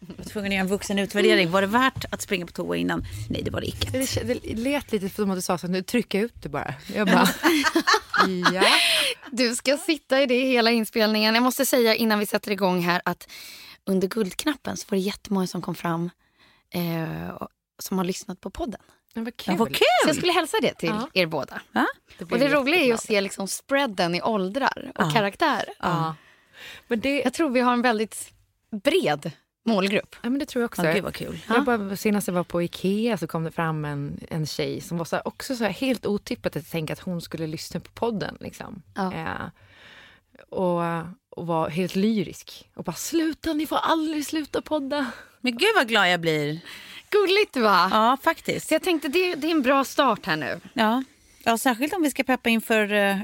Jag var tvungen att göra en vuxen utvärdering. Var det värt att springa på toa innan? Nej, det var det icke. Det, det lät lite som att du sa så att nu trycker jag ut det bara. Jag bara, ja. Du ska sitta i det hela inspelningen. Jag måste säga innan vi sätter igång här att under Guldknappen så var det jättemånga som kom fram eh, som har lyssnat på podden. Men vad kul. Ja, vad kul! Så jag skulle hälsa det till Ja. er båda. Ja? och det roliga är ju att se liksom spreaden i åldrar och Ja. karaktär. Ja. Men det, Jag tror vi har en väldigt bred målgrupp. ja, men det tror jag också. Ja, gud vad kul. Jag bara, senast jag var på Ikea så kom det fram en, en tjej som var så här, också så här helt otippat att tänka att hon skulle lyssna på podden. Liksom. Ja. Eh, och, och var helt lyrisk. Och bara sluta, ni får aldrig sluta podda. Men gud vad glad jag blir. Gulligt va? Ja, faktiskt. Så jag tänkte det, det är en bra start här nu. Ja. Ja, särskilt om vi ska peppa inför eh,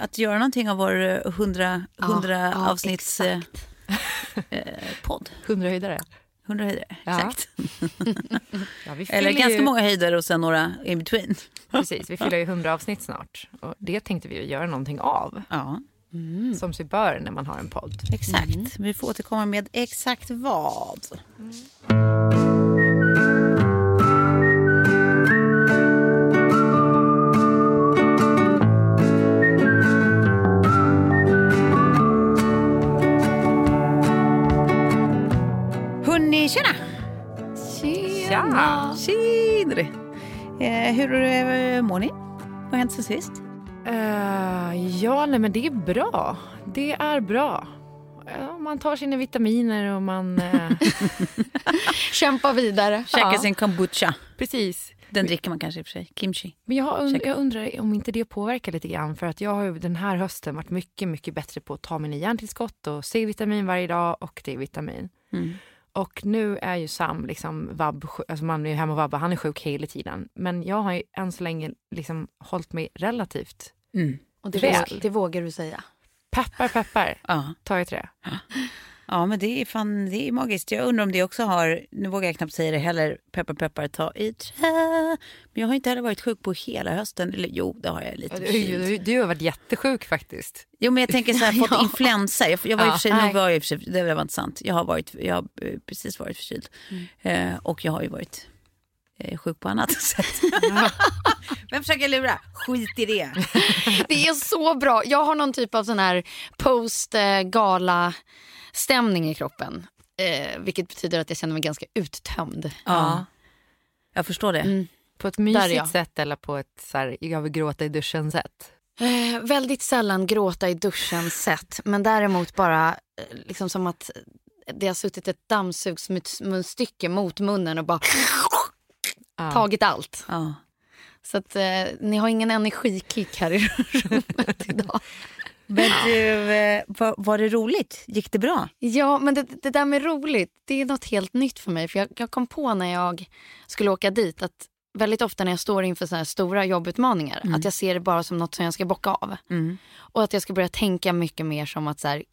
att göra någonting av vår eh, 100, 100 Ja, ja, avsnitts exakt. eh, podd. Hundrahöjdare. 100 höjder, Ja. exakt. Ja, Eller ganska ju, många höjder och sen några in between. Precis, vi fyller ju 100 avsnitt snart. Och det tänkte vi ju göra någonting av. Ja, Som sig bör när man har en podd. exakt. Vi får återkomma med exakt vad. Hörni, tjena! Tja! Tjenare! Eh, hur eh, mår ni? Vad har hänt sen sist? Eh, ja, nej, men det är bra. Det är bra. Ja, man tar sina vitaminer och man... eh, Kämpa vidare. Käka Ja. sin kombucha. precis. Den dricker man kanske i och för sig. Kimchi. Men jag, und- jag undrar om inte det påverkar lite grann. För att jag har ju den här hösten varit mycket, mycket bättre på att ta mina järntillskott och C-vitamin varje dag och D-vitamin. Mm. Och nu är ju Sam liksom vabb, alltså man är hemma och vabbar, han är sjuk hela tiden. Men jag har ju än så länge liksom hållit mig relativt Mm. Och det, Väl. det vågar du säga. peppar, peppar. Ja. Tar jag till det. ja, men det är fan det är magiskt. Jag undrar om det också har, nu vågar jag knappt säga det heller, peppar peppar ta i trä. Men jag har inte heller varit sjuk på hela hösten. Eller jo, det har jag lite. Du, förkyld. du, du har varit jättesjuk faktiskt. Jo, men jag tänker så här, fått Ja. influensa. Jag, jag var i och för sig, Ja. nu var jag i och för sig, det var inte sant. Jag har, varit, jag har eh, precis varit förkyld. Eh, och jag har ju varit eh, sjuk på annat sätt. Vem försöker lura? Skit i det. Det är så bra. Jag har någon typ av sån här post-gala stämning i kroppen. Eh, vilket betyder att jag känner mig ganska uttömd. Ja. Jag förstår det. Mm. På ett mysigt sätt eller på ett så här, jag vill gråta i duschen sätt. Eh, väldigt sällan gråta i duschen sett. Men däremot bara eh, liksom som att det har suttit ett dammsugsmunstycke mot munnen och bara Ja. tagit allt. Ja. Så att eh, ni har ingen energikick här i rummet idag. Men du, eh, var, var det roligt? Gick det bra? Ja, men det, det där med roligt, det är något helt nytt för mig. För jag, jag kom på när jag skulle åka dit att väldigt ofta när jag står inför så här stora jobbutmaningar, att jag ser det bara som något som jag ska bocka av. Mm. Och att jag ska börja tänka mycket mer som att så här,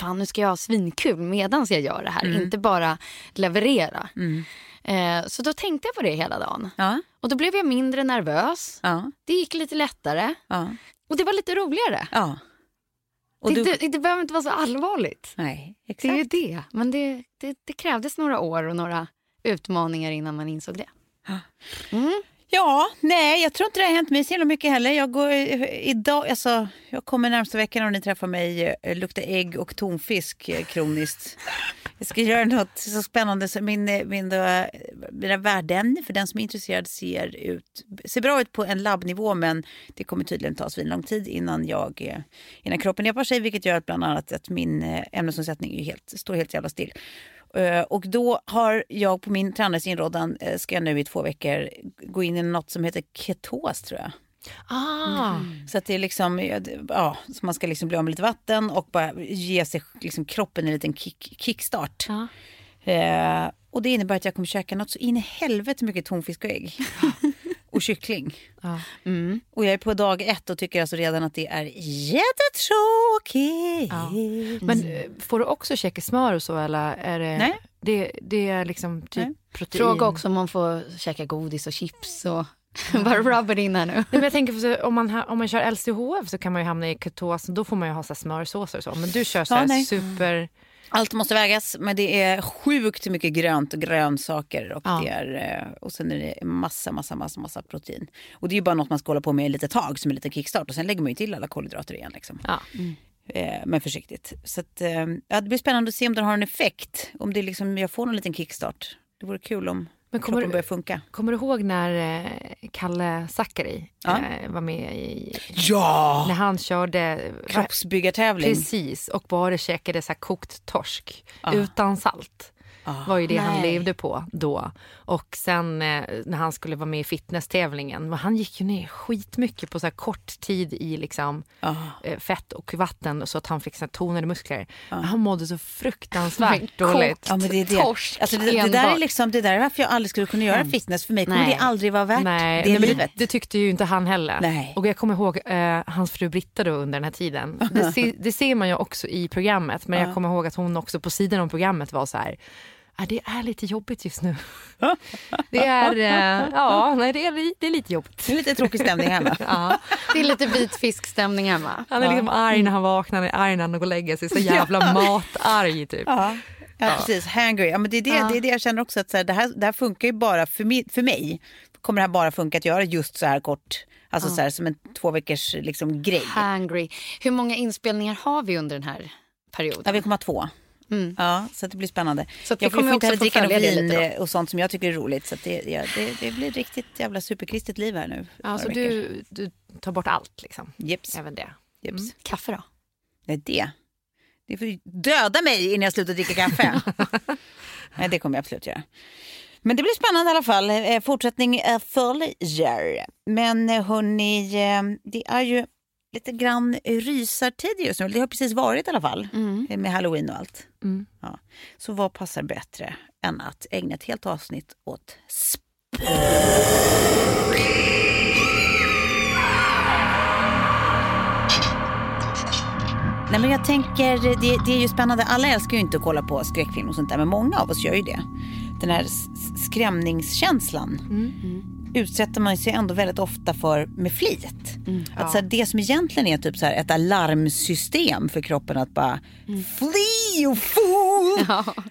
fan nu ska jag ha svinkul medan jag gör det här. Mm. Inte bara leverera. Eh, så då tänkte jag på det hela dagen. Ja, Och då blev jag mindre nervös. ja, Det gick lite lättare. ja. Och det var lite roligare. Och det, du... det, det behöver inte vara så allvarligt. Nej, Det exakt. är ju det. Men det, det, det krävdes några år och några utmaningar innan man insåg det. Mm. Ja, nej, jag tror inte det har hänt mig så mycket heller. Jag, går, idag, alltså, jag kommer närmsta veckan och ni träffar mig eh, lukta ägg och tonfisk eh, kroniskt. Jag ska göra något så spännande. Så min, min, då, mina värden, för den som är intresserad, ser, ut, ser bra ut på en labbnivå men det kommer tydligen ta lång tid innan, jag, eh, innan kroppen repar sig vilket gör att bland annat att min eh, ämnesomsättning är helt, står helt jävla still. Eh, och då har jag på min tränares inrådan ska jag nu i två veckor gå in i något som heter ketos tror jag. Ah, Så att det är liksom, ja, så man ska liksom bli av med lite vatten och bara ge sig liksom kroppen en liten kick, kickstart. Ja. Eh, och det innebär att jag kommer käka något så in i helvete mycket tonfisk och ägg. och kyckling. ja. Och jag är på dag ett och tycker alltså redan att det är jättetråkigt. Ja. Men eh, får du också käka smör och så eller? Är det, Nej. Det, det är liksom typ Nej. protein? Fråga också om man får käka godis och chips och bara rub it in här nu. Nej, men jag tänker för så, om man, om man kör LCHF så kan man ju hamna i ketos. Då får man ju ha så smörsåser och så. Men du kör så här Ja, super... Allt måste vägas, men det är sjukt mycket grönt och grönsaker och, Ja. det är, eh, och sen är det massa, massa, massa, massa protein. Och det är ju bara något man ska hålla på med ett litet tag som en liten kickstart och sen lägger man ju till alla kolhydrater igen. Liksom. Ja. Eh, men försiktigt. Så att, eh, ja, det blir spännande att se om den har en effekt. Om det liksom, jag får någon liten kickstart. Det vore kul om Men kommer kroppen börjar funka. Kommer du ihåg när eh, Kalle Zackari Ja. eh, var med i... Ja! När han körde... Kroppsbyggartävling. Precis, och bara käkade så här kokt torsk Ja. utan salt. Ah. var ju det han Nej. levde på då. Och sen eh, när han skulle vara med i fitnesstävlingen, men han gick ju ner skitmycket på så kort tid i liksom Ah. eh, fett och vatten så att han fick så tonade muskler. Ah. Han mådde så fruktansvärt dåligt. Ja, men det, är det. Torsk Alltså, det, det, där är liksom, det där är varför jag aldrig skulle kunna göra fitness. För mig kommer Nej. det aldrig vara värt Nej, det livet. det, det tyckte ju inte han heller. Nej. Och jag kommer ihåg eh, hans fru Britta då under den här tiden. Det, se, det ser man ju också i programmet, men jag kommer ihåg att hon också på sidan om programmet var så här "Ja, det är lite jobbigt just nu. Det är, eh, ja, nej, det är, det är lite jobbigt. Det är lite tråkig stämning hemma. Ja. Det är lite vit fiskstämning hemma. Han är liksom arg när han vaknar, är arg när han går och lägger sig. Så jävla matarg typ. Ja, ja, precis. Hangry. Ja, men det, är det, det är det jag känner också. Att så här, det, här, det här funkar ju bara för mig, för mig. Kommer det här bara funka att göra just så här kort? Alltså så här, som en två veckors liksom, grej. Hangry. Hur många inspelningar har vi under den här perioden? Ja, vi kommer ha två. Mm. Ja, så att det blir spännande. Så att jag kommer också få dricka vin då. och sånt som jag tycker är roligt. Så att det, ja, det, det blir riktigt jävla superkristet liv här nu. Ja, så veckor. du, du tar bort allt liksom. Jeps, Även det. jeps. Kaffe då? Nej, det. Det får döda mig innan jag slutar dricka kaffe. Nej, det kommer jag absolut göra. Men det blir spännande i alla fall. Eh, Fortsättning eh, följer. Men eh, hörni, eh, det är ju lite grann rysartid just nu. Det har precis varit i alla fall. eh, Med halloween och allt. Mm. Ja. Så vad passar bättre än att ägna ett helt avsnitt åt Nej, men jag tänker, det, det är ju spännande. Alla älskar ju inte att kolla på skräckfilm och sånt där, men många av oss gör ju det. Den här s- s- skrämningskänslan utsätter man sig ändå väldigt ofta för med flit. Att så här, det som egentligen är typ så här ett alarmsystem för kroppen att bara fly och fool.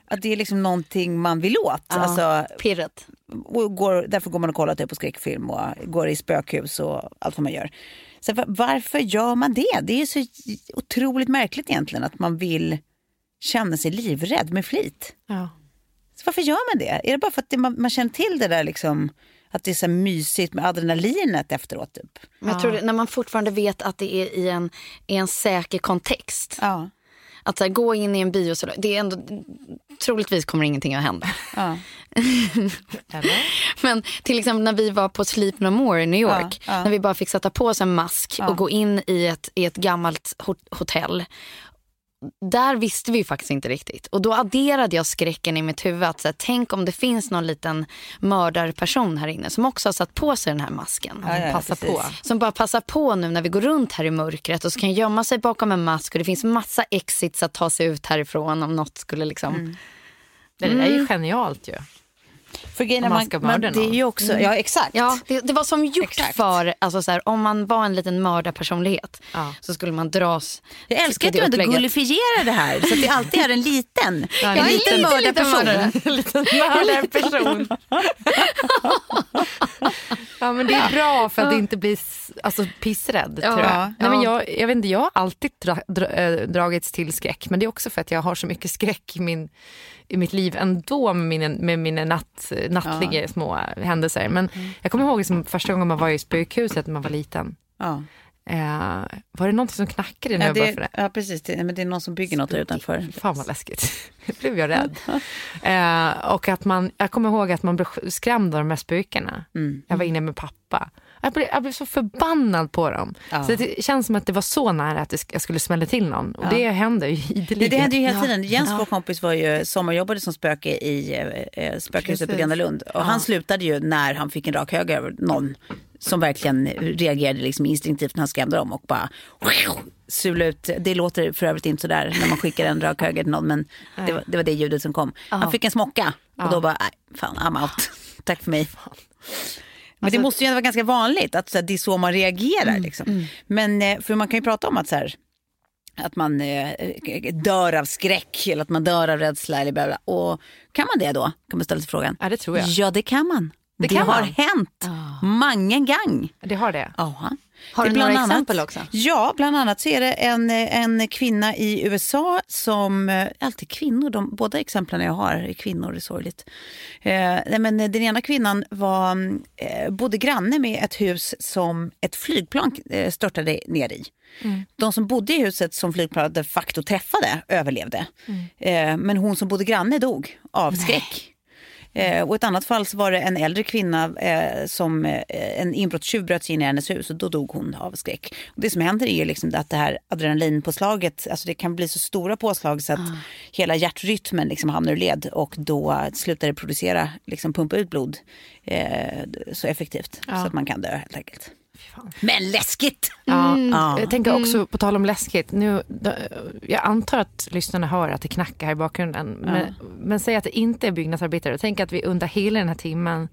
Att det är liksom någonting man vill åt. Alltså, Pirret. och går, därför går man och kollar typ på skräckfilm och går i spökhus och allt vad man gör. Så va- varför gör man det? Det är så otroligt märkligt egentligen att man vill känna sig livrädd med flit. Ja. Så varför gör man det? Är det bara för att det, man, man känner till det där liksom, att det är så mysigt med adrenalinet efteråt? Typ? Men jag tror det, när man fortfarande vet att det är i en, i en säker kontext. Ja. Att så här, gå in i en bio, så, det är ändå, troligtvis kommer ingenting att hända. Ja. Men till exempel när vi var på Sleep No More i New York. Ja, ja. När vi bara fick sätta på oss en mask och gå in i ett, i ett gammalt ho- hotell. Där visste vi faktiskt inte riktigt. Och då adderade jag skräcken i mitt huvud. Att så här, tänk om det finns någon liten mördarperson här inne som också har satt på sig den här masken. Ja, ja, på. Som bara passar på nu när vi går runt här i mörkret och så kan gömma sig bakom en mask och det finns massa exits att ta sig ut härifrån om något skulle liksom... Det där är ju genialt ju. För grejen man man, ska man, mörda det är ju också, ja exakt. Ja, det, det var som gjort Exakt. för, alltså så här, om man var en liten mördarpersonlighet Ja. så skulle man dras Jag älskar till att du det ändå gullifierar det här så att det alltid är en liten, Ja, en en liten liten- mördarperson. En liten mördarperson. ja, men det är bra för att inte bli alltså, pissrädd. Ja, tror jag. ja. Nej, men jag, jag, vet inte, jag har alltid dra, dra, äh, dragits till skräck. Men det är också för att jag har så mycket skräck i, min, i mitt liv ändå med mina, med mina natt, nattliga små händelser. Men jag kommer ihåg liksom, första gången man var i spökhuset när man var liten. Eh, var det någonting som knackade när Ja, jag började för det, det? ja, precis. Det, men det är någon som bygger något utanför. Fan vad läskigt. Nu blev jag rädd. eh, och att man, jag kommer ihåg att man blev skrämd av de här spökena. Mm. Jag var inne med pappa. Jag blev, jag blev så förbannad på dem. Ja. Så det känns som att det var så nära att det, jag skulle smälla till någon. Och Ja. det händer ju Det, ideligen. det händer ju hela Ja. tiden. Jens, Ja. vår kompis, var ju sommarjobbade som spöke i eh, eh, spökhuset på. Gröna Lund. Och Ja. han slutade ju när han fick en rak höger över någon som verkligen reagerade liksom instinktivt när han skrämde dem och bara sula ut. Det låter för övrigt inte sådär när man skickar en rak höger till någon men det var, det var det ljudet som kom. Han fick en smocka och då bara, nej fan I'm out. Tack för mig. Men det måste ju vara ganska vanligt att här, det är så man reagerar. Liksom. Men eh, för man kan ju prata om att så här, att man eh, dör av skräck eller att man dör av rädsla. Eller bla bla. Och kan man det då? Kan man ställa sig frågan. Ja, det tror jag. Ja, det kan man. Det, kan har man. hänt många gång. Det har det. Ja. Har Det du några bland exempel också? Ja, bland annat så är det en, en kvinna i USA som, eh, alltid kvinnor, de, båda exemplen jag har är kvinnor, det är sorgligt. Eh, men den ena kvinnan var, eh, bodde granne med ett hus som ett flygplan eh, störtade ner i. De som bodde i huset som flygplanet de facto träffade överlevde. Eh, men hon som bodde granne dog av skräck. Eh, och ett annat fall så var det en äldre kvinna eh, som eh, en inbrottstjuv bröt sig in i hennes hus och då dog hon av skräck. Och det som händer är ju liksom att det här adrenalinpåslaget, alltså det kan bli så stora påslag så att hela hjärtrytmen liksom hamnar ur led och då slutar det producera, liksom pumpa ut blod eh, så effektivt så att man kan dö helt enkelt. Men läskigt! Ja, Ja. Jag tänker också, på tal om läskigt, nu, jag antar att lyssnarna hör att det knackar här i bakgrunden. Men, men säg att det inte är byggnadsarbetare. Tänk att vi under hela den här timmen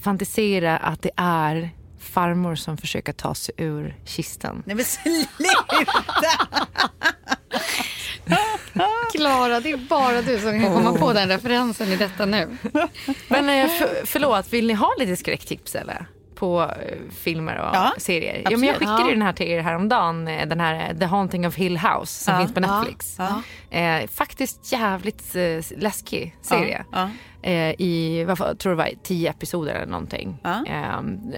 fantiserar att det är farmor som försöker ta sig ur kistan. Nej men sluta! Klara, det är bara du som kan komma på den referensen i detta nu. Men eh, för, förlåt, vill ni ha lite skräcktips eller? På eh, filmer och Ja, serier. Ja, men jag skickade Ja. den här till er häromdagen. eh, Den här eh, The Haunting of Hill House som Ja. finns på. Netflix. Eh, faktiskt jävligt eh, läskig serie. Eh, I, vad tror det var tio episoder eller någonting.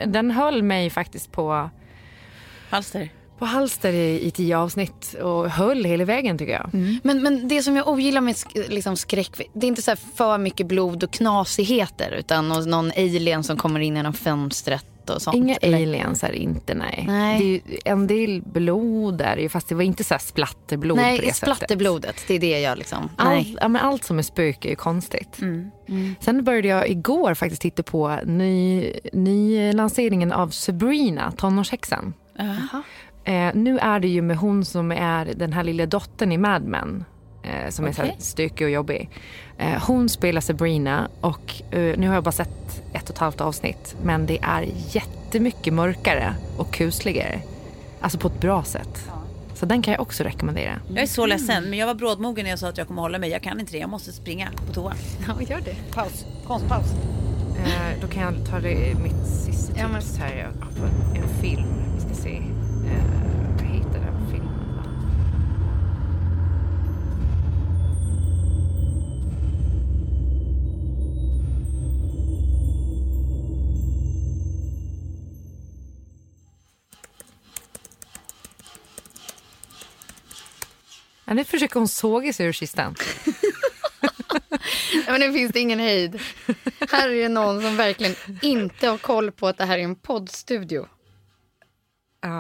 Den höll mig faktiskt på, Halster. på halster i, i tio avsnitt och höll hela vägen tycker jag. Men, men det som jag ogillar med sk- liksom skräck, det är inte så här för mycket blod och knasigheter utan nå- någon alien som kommer in genom fönstret och sånt. Inga eller? aliens är inte, nej. Nej. Det är ju en del blod där, ju, fast det var inte så splatterblod på det Nej, sättet. splatterblodet, det är det jag liksom... Allt, Nej. ja, men allt som är spöke är ju konstigt. Sen började jag igår faktiskt titta på ny, ny lanseringen av Sabrina, tonårshäxan. Eh, nu är det ju med hon som är den här lilla dottern i Mad Men. Eh, som är så här stökig och jobbig. Eh, hon spelar Sabrina och eh, nu har jag bara sett ett och ett halvt avsnitt. Men det är jättemycket mörkare och kusligare. Alltså på ett bra sätt. Så den kan jag också rekommendera. Jag är så ledsen, men jag var brådmogen när jag sa att jag kommer hålla mig. Jag kan inte det, jag måste springa på toa. Ja, gör det. Paus, konstpaus. Eh, då kan jag ta det, mitt sista Ja, men- tips här. Ja, på en, en film. Vi ska se. Ja, nu försöker hon såga sig ur kistan. Ja, men nu finns det ingen hejd. Här är det någon som verkligen inte har koll på att det här är en poddstudio.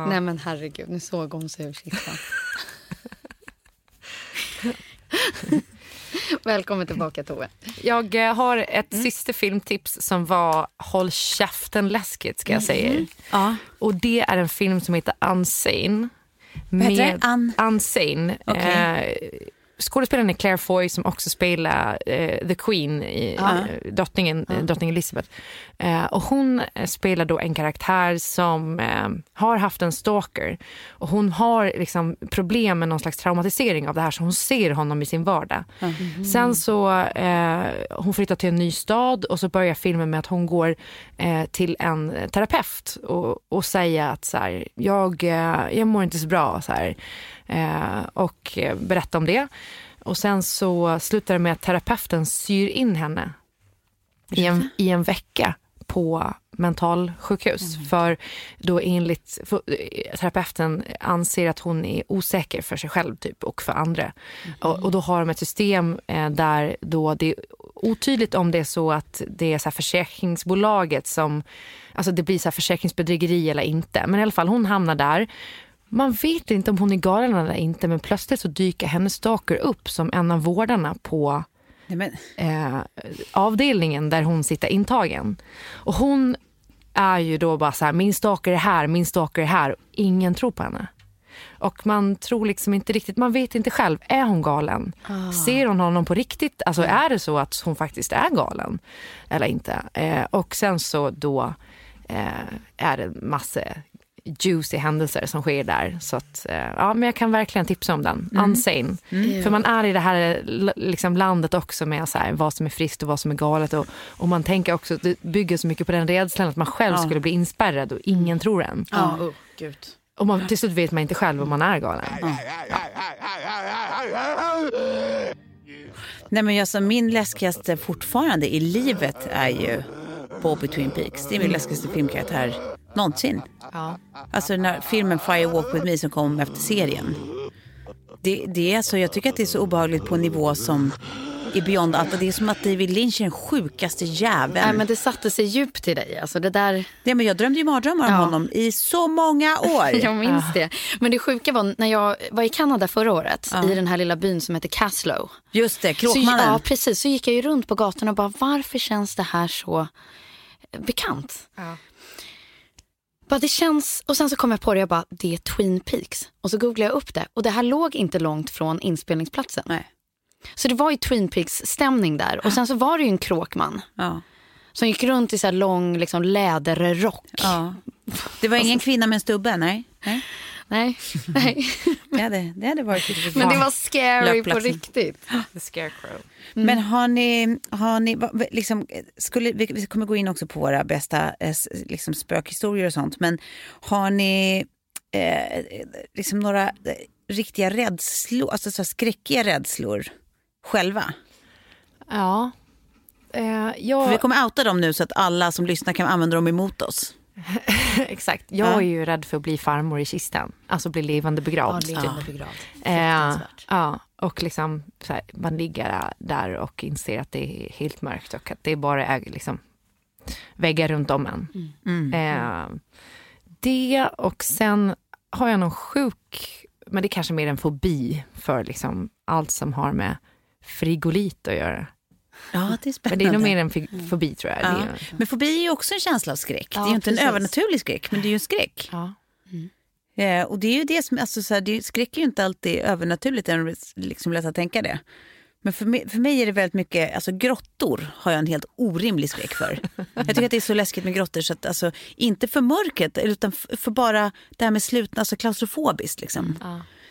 Nej men herregud, nu såg hon sig ur kistan. Välkommen tillbaka Tove. Jag eh, har ett sista filmtips som var Håll käften läskigt ska jag säga er. Ja. Och det är en film som heter Unsane. Vad heter det? Un- Unsane. Okej. Eh, skådespelaren är Claire Foy som också spelar eh, The Queen, i, eh, drottningen, eh, drottning Elizabeth. Eh, och hon eh, spelar då en karaktär som eh, har haft en stalker. Och hon har liksom problem med någon slags traumatisering av det här så hon ser honom i sin vardag. Sen så eh, hon flyttar till en ny stad och så börjar filmen med att hon går eh, till en terapeut och, och säger att så här, jag, jag mår inte så bra. Så här, och eh, berätta om det. Och sen så slutar det med att terapeuten syr in henne i en, i en vecka på mentalsjukhus. För då enligt för, eh, terapeuten anser att hon är osäker för sig själv typ, och för andra. Och, och då har de ett system eh, där då det är otydligt om det är så att det är så här försäkringsbolaget som, alltså det blir så här försäkringsbedrägeri eller inte. Men i alla fall hon hamnar där. Man vet inte om hon är galen eller inte men plötsligt så dyker hennes stalker upp som en av vårdarna på Nej, eh, avdelningen där hon sitter intagen. Och hon är ju då bara så här, min stalker är här, min stalker är här. Ingen tror på henne. Och man tror liksom inte riktigt, man vet inte själv, är hon galen? Ser hon honom på riktigt? Alltså är det så att hon faktiskt är galen? Eller inte? Eh, och sen så då eh, är det massa juicy händelser som sker där. Så att, eh, ja, men jag kan verkligen tipsa om den. Unsane. För man är i det här liksom landet också med så här, vad som är friskt och vad som är galet. Och, och man tänker också, det bygger så mycket på den rädslan att man själv skulle bli inspärrad och ingen tror en. ja, oh, gud. Och man, till slut vet man inte själv om man är galen. Nej, men alltså, min läskigaste fortfarande i livet är ju Bobby Twin Peaks. Det är min läskigaste filmkaraktär någonsin. Ja. Alltså när filmen Fire Walk With Me som kom efter serien. Det, det är alltså, jag tycker att det är så obehagligt på en nivå som är beyond allt. Det är som att David Lynch är den sjukaste jäveln. Nej, men det satte sig djupt i dig. Alltså det där, Nej, men jag drömde ju mardrömmar om Ja. honom i så många år. jag minns det. Men det sjuka var när jag var i Kanada förra året i den här lilla byn som heter Caslow. Just det, Så, Kråkmannen. ja, precis. Så gick jag ju runt på gatorna och bara, varför känns det här så bekant? Bara, det känns, och sen så kom jag på det, jag bara, det är Twin Peaks. Och så googlade jag upp det och det här låg inte långt från inspelningsplatsen. Nej. Så det var ju Twin Peaks stämning där. Och sen så var det ju en kråkman Ja. som gick runt i så här lång liksom, läderrock. Ja. Det var ingen kvinna med en stubbe, nej. nej. Nej, nej. Det, hade, det hade varit Men det var scary på Löpplatsen. riktigt. The Scarecrow. Men har ni, har ni liksom, skulle, vi, kommer gå in också på våra bästa eh, liksom spökhistorier och sånt, men har ni eh, liksom några eh, riktiga rädslor, alltså så skräckiga rädslor själva? Ja. Eh, För vi jag, kommer outa dem nu så att alla som lyssnar kan använda dem emot oss. exakt. Jag Ja. är ju rädd för att bli farmor i kistan. Alltså bli levande begravd. Ja, levande begravd. Eh, ja, och liksom så här, man ligger där och inser att det är helt mörkt och att det bara är liksom väggar runt om en. Eh, det och sen har jag någon sjuk, men det är kanske mer en fobi för liksom allt som har med frigolit att göra. Ja, det är Men spännande. det är nog mer en fi- fobi tror jag. Ja. Det är, Men fobi är ju också en känsla av skräck. det är Ja, ju inte precis. en övernaturlig skräck, men det är ju en skräck. ja. Eh, och det är ju det som, alltså så här, det skräck är ju inte alltid övernaturligt, det är liksom lätt att tänka det. Men för mig, för mig är det väldigt mycket, alltså grottor har jag en helt orimlig skräck för. jag tycker att det är så läskigt med grottor så att, alltså, inte för mörkret utan för, bara det här med slutna, alltså klaustrofobiskt liksom.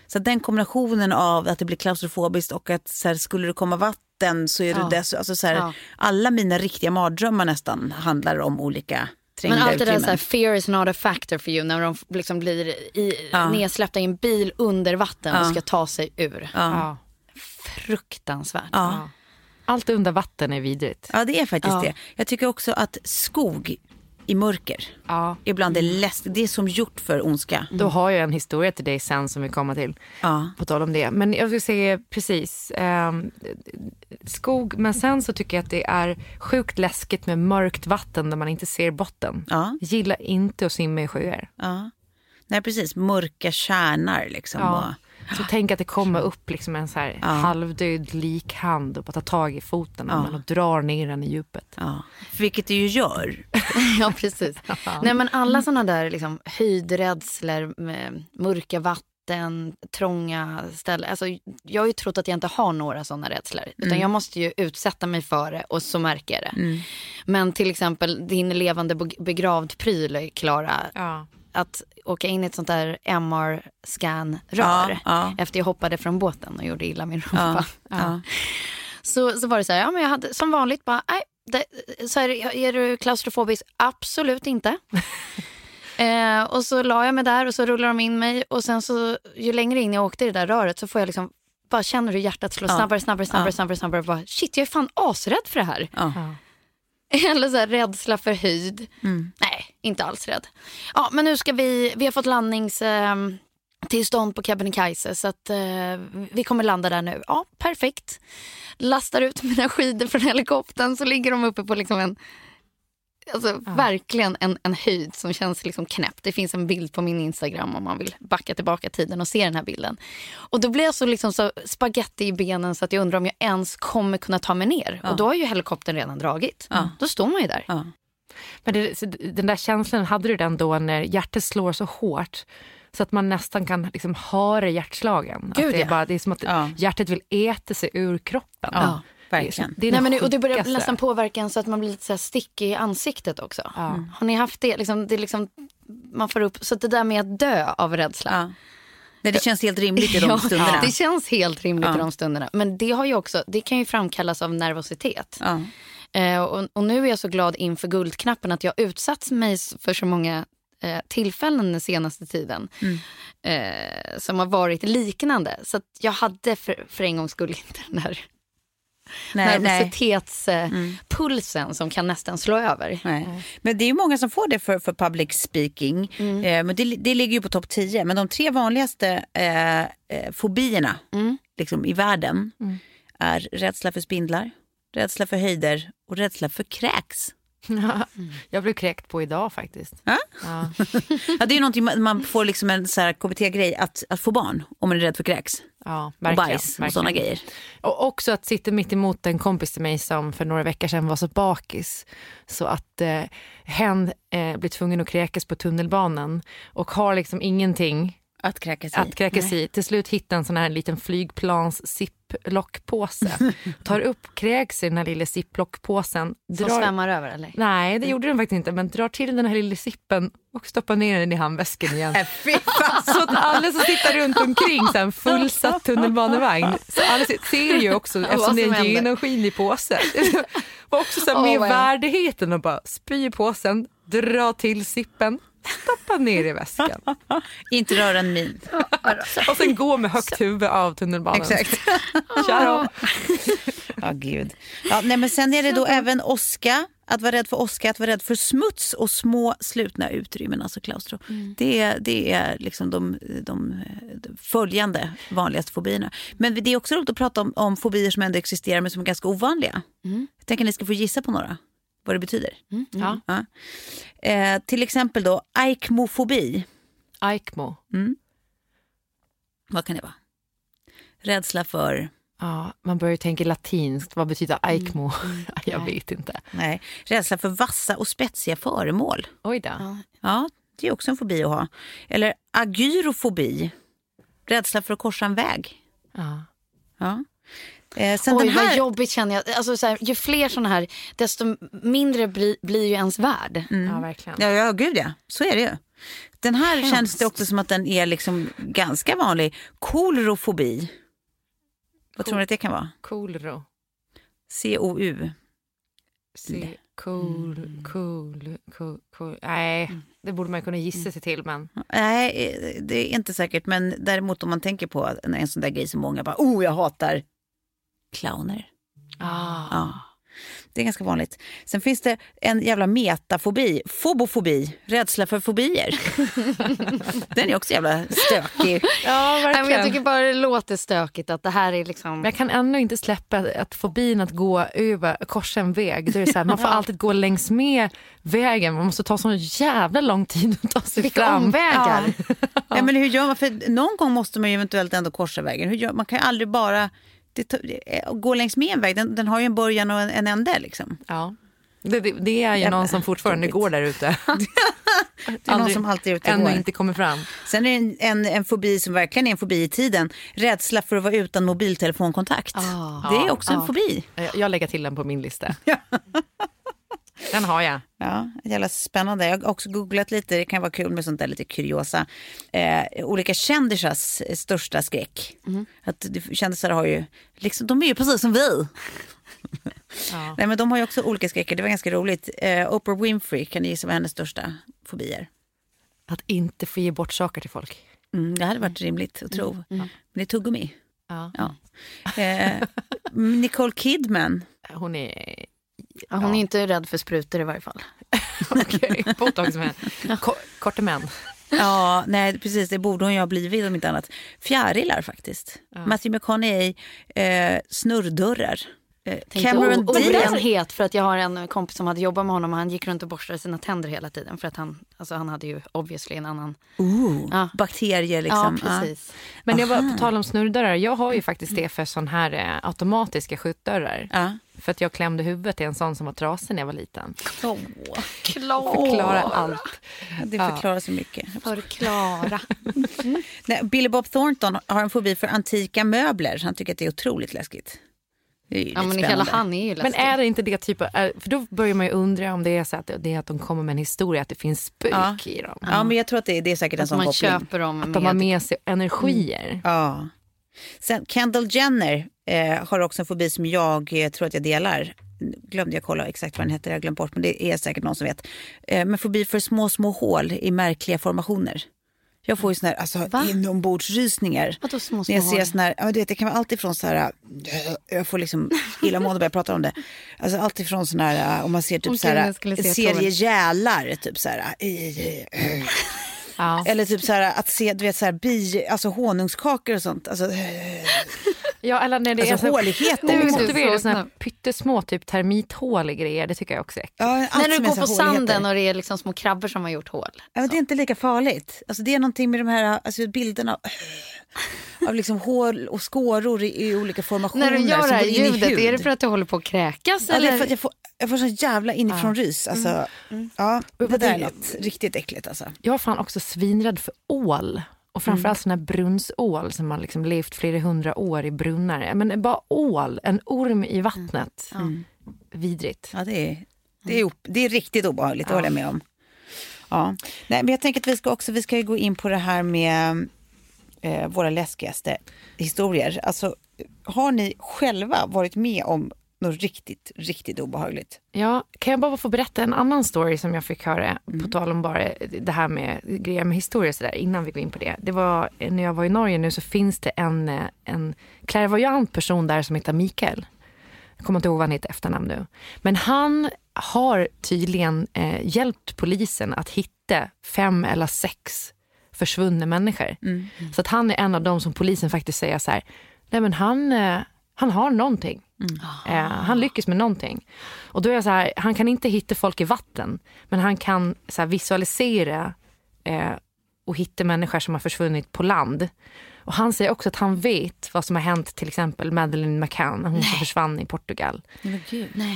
Så att den kombinationen av att det blir klaustrofobiskt och att så här, skulle det komma vatten så är Ja. det dess, alltså, så här, Ja. alla mina riktiga mardrömmar nästan handlar om olika trängda Men allt det där så här, fear is not a factor for you när de liksom blir i, Ja. nedsläppta i en bil under vatten och Ja. ska ta sig ur. Ja. Fruktansvärt. ja. Allt under vatten är vidrigt. Ja, det är faktiskt Ja. det. Jag tycker också att skog i mörker Ja. ibland är läskigt. Det är som gjort för ondska. Då har jag en historia till dig sen som vi kommer till. Ja. På tal om det. Men jag skulle säga precis. ehm, skog, men sen så tycker jag att det är sjukt läskigt med mörkt vatten där man inte ser botten. Ja. Jag gillar inte att simma i sjöar. ja. Nej, precis. Mörka kärnar liksom. Ja. Och, Så tänk att det kommer upp liksom en så här halvdöd likhand och bara tar tag i foten Ja. och drar ner den i djupet. Ja. Vilket det ju gör. Ja, precis. Nej, men alla såna där liksom, höjdrädslor, med mörka vatten, trånga ställen. Alltså, jag har ju trott att jag inte har några såna rädslor. Utan jag måste ju utsätta mig för det och så märker jag det. Men till exempel din levande beg- begravd pryl, Klara. Ja. Att åka in i ett sånt där MR-scan-rör Ja, ja. efter jag hoppade från båten och gjorde illa min rumpa. Ja. Ja. Så, så var det så här, ja, men jag hade som vanligt bara, nej, det, så här, är du klaustrofobisk? Absolut inte. eh, och så la jag mig där och så rullade de in mig och sen så ju längre in jag åkte i det där röret så får jag liksom bara känner hur hjärtat slår Ja. snabbare, snabbare, snabbare, Ja. snabbare, snabbare. Bara, shit, jag är fan asrädd för det här. Ja. Eller så här, rädsla för höjd. Mm. Nej, inte alls rädd. Ja, men nu ska vi, vi har fått landnings... Eh, tillstånd på Kebnekaise så att eh, vi kommer landa där nu. Ja, perfekt. Lastar ut mina skidor från helikoptern så ligger de uppe på liksom en Alltså verkligen en, en höjd som känns liksom knäpp. Det finns en bild på min Instagram om man vill backa tillbaka tiden och se den här bilden. Och då blir jag så, liksom så spaghetti i benen så att jag undrar om jag ens kommer kunna ta mig ner. Och då har ju helikoptern redan dragit. Ja. Då står man ju där. Men det, den där känslan, hade du den då när hjärtat slår så hårt så att man nästan kan liksom höra hjärtslagen? Gud, att det, är ja. bara, det är som att Ja. hjärtat vill äta sig ur kroppen. Ja, verkligen. det Nej, det men, och det börjar nästan påverka en så att man blir lite så här stickig i ansiktet också. Ja. Har ni haft det? Liksom, det är liksom, man får upp, så att det där med att dö av rädsla. Ja. Nej, det känns helt rimligt i de Ja, stunderna. Det känns helt rimligt Ja. i de stunderna. Men det, har ju också, det kan ju framkallas av nervositet. Eh, och, och nu är jag så glad inför Guldknappen att jag utsatts mig för så många eh, tillfällen den senaste tiden. Mm. Eh, som har varit liknande. Så jag hade för, för en gångs skull inte den nej. nervositetspulsen som kan nästan slå över. Nej. Men det är ju många som får det för, för public speaking. Mm. Eh, men det, det ligger ju på topp 10. Men de tre vanligaste eh, eh, fobierna Mm. liksom, i världen är rädsla för spindlar, rädsla för höjder och rädsla för kräks. Jag blev kräkt på idag faktiskt. Ja? Ja. Ja, det är någonting man, man får liksom en så här KBT-grej att, att få barn om man är rädd för kräks. Ja, Och bajs och sådana grejer. Och också att sitta mitt emot en kompis till mig som för några veckor sedan var så bakis. Så att eh, hen eh, blir tvungen att kräkas på tunnelbanan och har liksom ingenting Att kräkas i. att kräkas i. Till slut hittar en sån här liten flygplans ziplockpåse. Tar upp, kräks i den här lilla ziplockpåsen. Som svämmar över eller? Nej, det gjorde den faktiskt inte. Men drar till den här lilla zippen och stoppar ner den i handväskan igen. Äh. Så att alla som sitter runt omkring så en fullsatt tunnelbanevagn, så alla ser- ju också eftersom det är en genomskinlig påse. var också så här, med vad värdigheten och bara spy i påsen, dra till sippen, stoppa ner i väskan Inte röra en min. och sen gå med högt huvud av tunnelbanan. Exakt. Tja. Ja, gud. Ja, nej, men sen är det då även åska. Att vara rädd för åska, att vara rädd för smuts och små slutna utrymmen, alltså klaustro. Det, är- det är liksom de, de, de följande vanligaste fobierna. Men det är också roligt att prata om, om fobier som ändå existerar men som är ganska ovanliga. Jag tänker att ni ska få gissa på några, vad det betyder. Ja. Ja. Eh, till exempel då aikmofobi. Aikmo. Vad kan det vara? Rädsla för... Ja, man börjar ju tänka latinskt. Vad betyder aikmo? Jag vet inte. Nej, rädsla för vassa och spetsiga föremål. Oj då. Ja, det är också en fobi att ha. Eller agyrofobi. Rädsla för att korsa en väg. Ja. Ja. Eh, sen Oj, den här... vad jobbigt känner jag. Alltså, så här, ju fler såna här, desto mindre bli, blir ju ens värld. ja, verkligen. Ja, ja, gud ja. Så är det ju. Den här känns det också som att den är liksom ganska vanlig. Kolrofobi. Vad tror ni att det kan vara? Kolro. C-O-U. Se- Cool, cool, cool, cool. Nej, det borde man kunna gissa sig till. Men Nej, eh, det är inte säkert. Men däremot om man tänker på en, en sån där grej som många bara, oh jag hatar clowner. ah. Ja. Det är ganska vanligt. Sen finns det en jävla metafobi, fobofobi, rädsla för fobier. Den är också jävla stökig. Ja, men jag tycker bara det låter stökigt att det här är liksom... Men jag kan ändå inte släppa att fobin att gå över, korsa en väg. Då är det så här, man får alltid gå längs med vägen. Man måste ta så jävla lång tid att ta sig Vilka fram. omvägar. Ja, men hur gör man? För någon gång måste man ju eventuellt ändå korsa vägen. Hur gör, man kan ju aldrig bara eh, gå längs med en väg. Den, den har ju en början och en, en ände. Liksom. Ja. Det, det, det är ju Jävla någon som fortfarande går där ute. Det är någon som alltid är ute och går. inte kommer fram. Sen är det en, en, en fobi som verkligen är en fobi i tiden. Rädsla för att vara utan mobiltelefonkontakt. Ah. det är också en Ja. fobi. Jag, jag lägger till den på min lista. Den har jag. Ja, jävla spännande. Jag har också googlat lite, det kan vara kul med sånt där lite kuriosa. Eh, olika kändisars största skräck. Att det- kändisar har ju, liksom, de är ju precis som vi. Ja. Nej, men de har ju också olika skräcker, det var ganska roligt. Eh, Oprah Winfrey, kan ni gissa vad hennes största fobier? Att inte få ge bort saker till folk. Mm, det hade varit rimligt att tro. Men det är tuggummi. Ja. Ja. Eh, Nicole Kidman. Hon är... Ja, hon är inte rädd för sprutor i varje fall. Okej, botoxmän. Ko- Korte män. Ja, nej precis, det borde hon ju ha blivit om inte annat. Fjärilar faktiskt. Matthew McConaughey, eh, snurrdörrar. Eh, Tänkte Cameron Diaz. för att jag har en kompis som hade jobbat med honom och han gick runt och borstade sina tänder hela tiden för att han, alltså han hade ju obviously en annan... Ooh, Ja. Bakterier liksom. ja, precis. Men jag var på tal om snurrdörrar. Jag har ju faktiskt det för sån här eh, automatiska skjutdörrar. Ja. För att jag klämde huvudet i en sån som var trasig när jag var liten. Åh, Förklara allt. det förklarar så mycket. Förklara. Nej, Billy Bob Thornton har en fobi för antika möbler. Han tycker att det är otroligt läskigt. Det är ju Ja, men hela han är ju Men läskig. är det inte det typ av, för då börjar man ju undra om det är så att det är att de kommer med en historia, att det finns spök Ja. i dem. Ja, men jag tror att det, det är säkert en att sån man koppling. köper dem Att de har med sig energier. Ja. Sen Kendall Jenner eh, har också en fobi som jag eh, tror att jag delar. Glömde jag kolla exakt vad den heter, jag glömt bort, men det är säkert någon som vet. Eh, men fobi för små, små hål i märkliga formationer. Jag får ju såna här alltså, Va? inombordsrysningar. Vadå små, När små jag ser såna här, ja, du vet, det kan vara allt ifrån så här, äh, jag får liksom illamående när jag pratar om det. Alltså allt ifrån såna här, äh, om man ser typ Om så här, se serie gälar, typ så här, äh. Ja. Eller typ så här att se, du vet så här, bi, alltså honungskakor och sånt. Alltså, Ja, eller när det Alltså, är så, håligheter. Nu du motiverar så såna här snabb. pyttesmå typ termithål i grejer, det tycker jag också är äckligt. ja, När du går på sanden och det är liksom små krabbor som har gjort hål. Ja, men det är inte lika farligt. Alltså, det är någonting med de här alltså, bilderna av liksom hål och skåror i, i olika formationer. När du gör det här ljudet, är det för att du håller på att kräkas? Ja, det är eller? för att jag får, jag får sån jävla inifrån rys. Alltså, ja, det där är något riktigt äckligt. Alltså. Jag är fan också svinrädd för ål. Och framförallt sån här brunnsål som har liksom levt flera hundra år i brunnar. Men bara ål, en orm i vattnet. Vidrigt. Ja, det är, det är, op- det är riktigt obehagligt, det håller jag med om. Ja. Nej, men jag tänker att vi ska också vi ska gå in på det här med eh, våra läskigaste historier. Alltså, har ni själva varit med om något riktigt, riktigt obehagligt? Ja, kan jag bara få berätta en annan story som jag fick höra på tal om bara det här med grejer med historia så där, innan vi går in på det. Det var när jag var i Norge nu så finns det en, eh, en klärvoajant person där som heter Mikael. Jag kommer inte ihåg vad han heter efternamn nu. Men han har tydligen eh, hjälpt polisen att hitta fem eller sex försvunna människor. Så att han är en av dem som polisen faktiskt säger så här, nej men han, eh, han har någonting. Eh, han lyckas med någonting. Och då är jag så här, han kan inte hitta folk i vatten, men han kan så visualisera eh, och hitta människor som har försvunnit på land. Och han säger också att han vet vad som har hänt till exempel Madeleine McCann, hon som försvann i Portugal.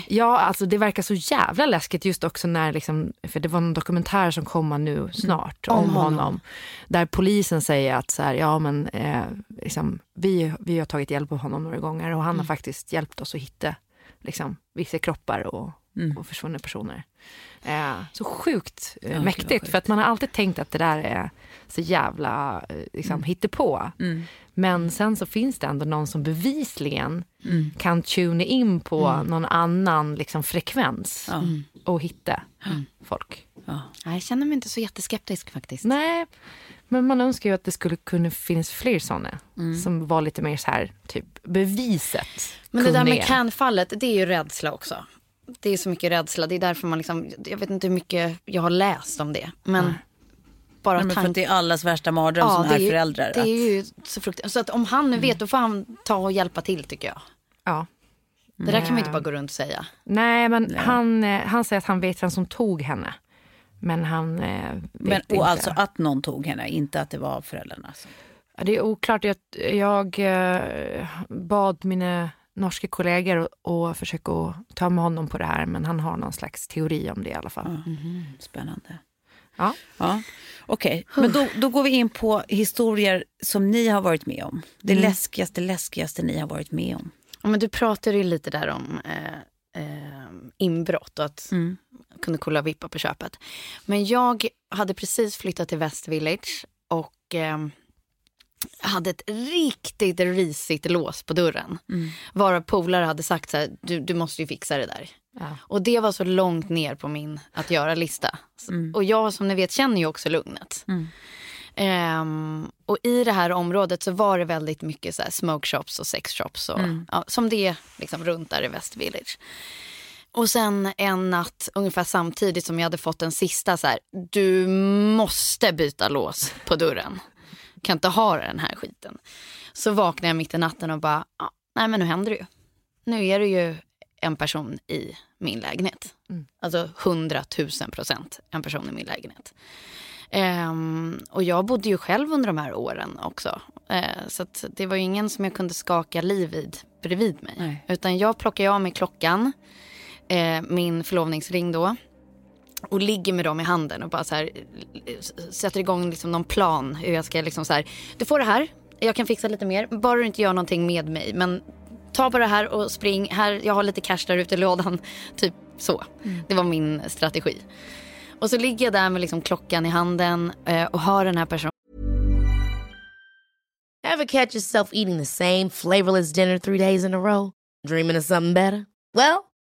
Ja, alltså det verkar så jävla läskigt just också när, liksom, för det var en dokumentär som kommer nu snart om, honom. Där polisen säger att så här, ja men eh, liksom, vi, vi har tagit hjälp av honom några gånger och han har faktiskt hjälpt oss att hitta liksom, vissa kroppar och, och försvunna personer. Eh, så sjukt eh, Ja, vad mäktigt sjukt. för att man har alltid tänkt att det där är så jävla eh, liksom, hittepå. Men sen så finns det ändå någon som bevisligen kan tuna in på någon annan liksom, frekvens och hitta folk. Nej, Jag känner mig inte så jätteskeptisk faktiskt. Nej, men man önskar ju att det skulle kunna finnas fler såna som var lite mer så här, typ beviset. Men det där med. Can-fallet, det är ju rädsla också. Det är så mycket rädsla. Det är därför man liksom, jag vet inte hur mycket jag har läst om det. Men bara Nej, men för tanken. att det är allas värsta mardröm som det är ju- föräldrar. Det är att- ju så fruktansvärt. Så att om han nu vet, då får han ta och hjälpa till tycker jag. Ja. Det där kan man inte bara gå runt och säga. Nej, men Han, eh, han säger att han vet vem som tog henne. Men han eh, vet Men, inte. och alltså att någon tog henne, inte att det var föräldrarna. som- Ja, Det är oklart. Jag, jag eh, bad mina norska kollegor att försöka att ta med honom på det här. Men han har någon slags teori om det i alla fall. Spännande. Ja. Ja. Okej, men då, då går vi in på historier som ni har varit med om. Det läskigaste, läskigaste ni har varit med om. Ja, men du pratade ju lite där om eh, eh, inbrott och att jag kunde kolla vippa på köpet. Men jag hade precis flyttat till West Village och eh, hade ett riktigt risigt lås på dörren. Varav polare hade sagt så här, du, du måste ju fixa det där. Ja. Och det var så långt ner på min att göra-lista. Och jag som ni vet känner ju också lugnet. Ehm, och i det här området så var det väldigt mycket så smoke shops och sex shops. Och, ja, som det är liksom runt där i West Village. Och sen en natt, ungefär samtidigt som jag hade fått den sista så här, du måste byta lås på dörren. Kan inte ha den här skiten. Så vaknade jag mitt i natten och bara, ja, nej men nu händer det ju. Nu är det ju en person i min lägenhet. Alltså 100 000 procent en person i min lägenhet. Ehm, och jag bodde ju själv under de här åren också. Eh, så det var ju ingen som jag kunde skaka liv vid bredvid mig. Nej. Utan jag plockade av mig klockan, eh, min förlovningsring då. Och ligger med dem i handen och bara så här, eh, sätter igång liksom någon plan. Hur jag ska liksom så här, du får det här, jag kan fixa lite mer. Bara du inte gör någonting med mig. Men ta bara det här och spring. Här, jag har lite cash där ute i lådan. Typ så. Det var min strategi. Och så ligger jag där med liksom klockan i handen eh, och hör den här personen Ever catch yourself eating the same flavorless dinner three days in a row? Dreaming of something better? Well,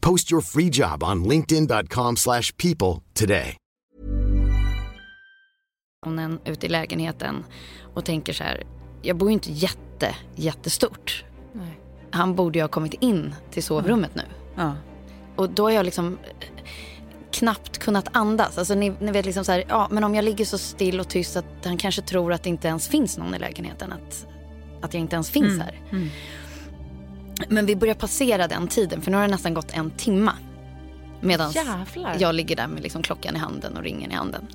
Post your free job on linkedin.com/people slash people today. ute i lägenheten och tänker så här, jag bor ju inte jätte, jättestort. Nej. Han borde ju ha kommit in till sovrummet nu. Ja. Och då har jag liksom eh, knappt kunnat andas. Alltså ni, ni vet liksom så här, ja men om jag ligger så still och tyst att han kanske tror att det inte ens finns någon i lägenheten. Att, att jag inte ens finns här. Men vi börjar passera den tiden för nu har det nästan gått en timma. Medan jag ligger där med liksom klockan i handen och ringen i handen.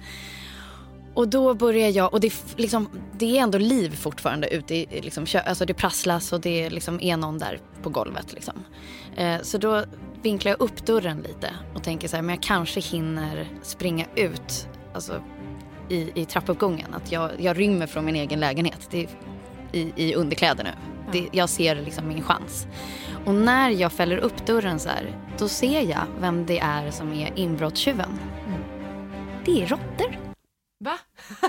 Och då börjar jag, och det, liksom, det är ändå liv fortfarande ute i liksom, alltså det prasslas och det liksom är någon där på golvet. Liksom. Eh, så då vinklar jag upp dörren lite och tänker så här, men jag kanske hinner springa ut alltså, i, i trappuppgången. Att jag, jag rymmer från min egen lägenhet det i, i underkläder nu. Det, jag ser liksom min chans. Och när jag fäller upp dörren så här, då ser jag vem det är som är inbrottstjuven. Det är råttor. Va?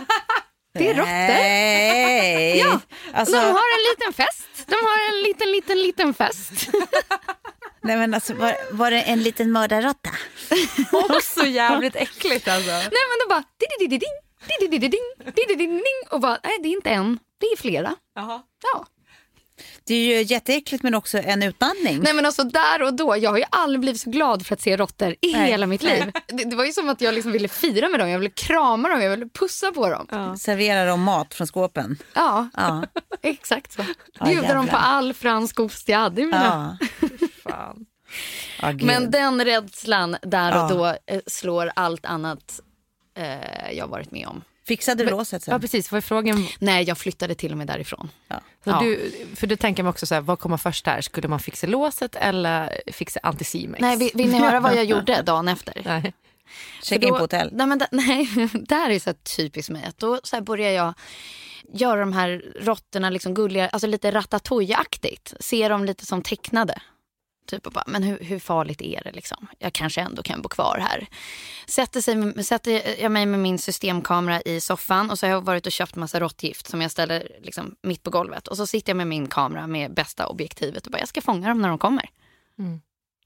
Det är råttor. Nej! Ja, Alltså, De har en liten fest. De har en liten, liten, liten fest. nej men alltså, var, var det en liten mördarråtta? Också jävligt äckligt alltså. Nej men de bara di-di-di-di-ding, di-di-di-di-ding, di-di-di-di-ding och bara nej det är inte en, Det är flera. Jaha. Ja. Det är ju jätteäckligt men också en utandning. Nej men alltså där och då, jag har ju aldrig blivit så glad för att se råttor i Nej. hela mitt liv. Det, det var ju som att jag liksom ville fira med dem, jag ville krama dem, jag ville pussa på dem. Ja, Servera dem mat från skåpen. Ja. exakt så. Ja, Bjuda dem jävlar. på all fransk ost jag hade i mina. Ja. Fan. Ja, gud. Men den rädslan där och Ja. då eh, slår allt annat eh, jag varit med om. Fixade du låset sen? Ja precis, vad är frågan? Nej, jag flyttade till och med därifrån. Ja. Så Ja. du, för då tänker man också så här, vad kommer först där? Skulle man fixa låset eller fixa anticimex? Nej, vill, vill ni höra vad jag gjorde dagen efter? Nej. Check För in på hotell. Nej, men da, nej, det här är så här typiskt mig. Att Då så här börjar jag göra de här råttorna liksom gulliga, alltså lite ratatouille-aktigt. Se dem lite som tecknade. Typ och bara, men hur, hur farligt är det liksom? Jag kanske ändå kan bo kvar här. Sätter, sig, sätter jag mig med min systemkamera i soffan och så har jag varit och köpt massa råttgift som jag ställer liksom mitt på golvet. Och så sitter jag med min kamera med bästa objektivet och bara, jag ska fånga dem när de kommer. Mm.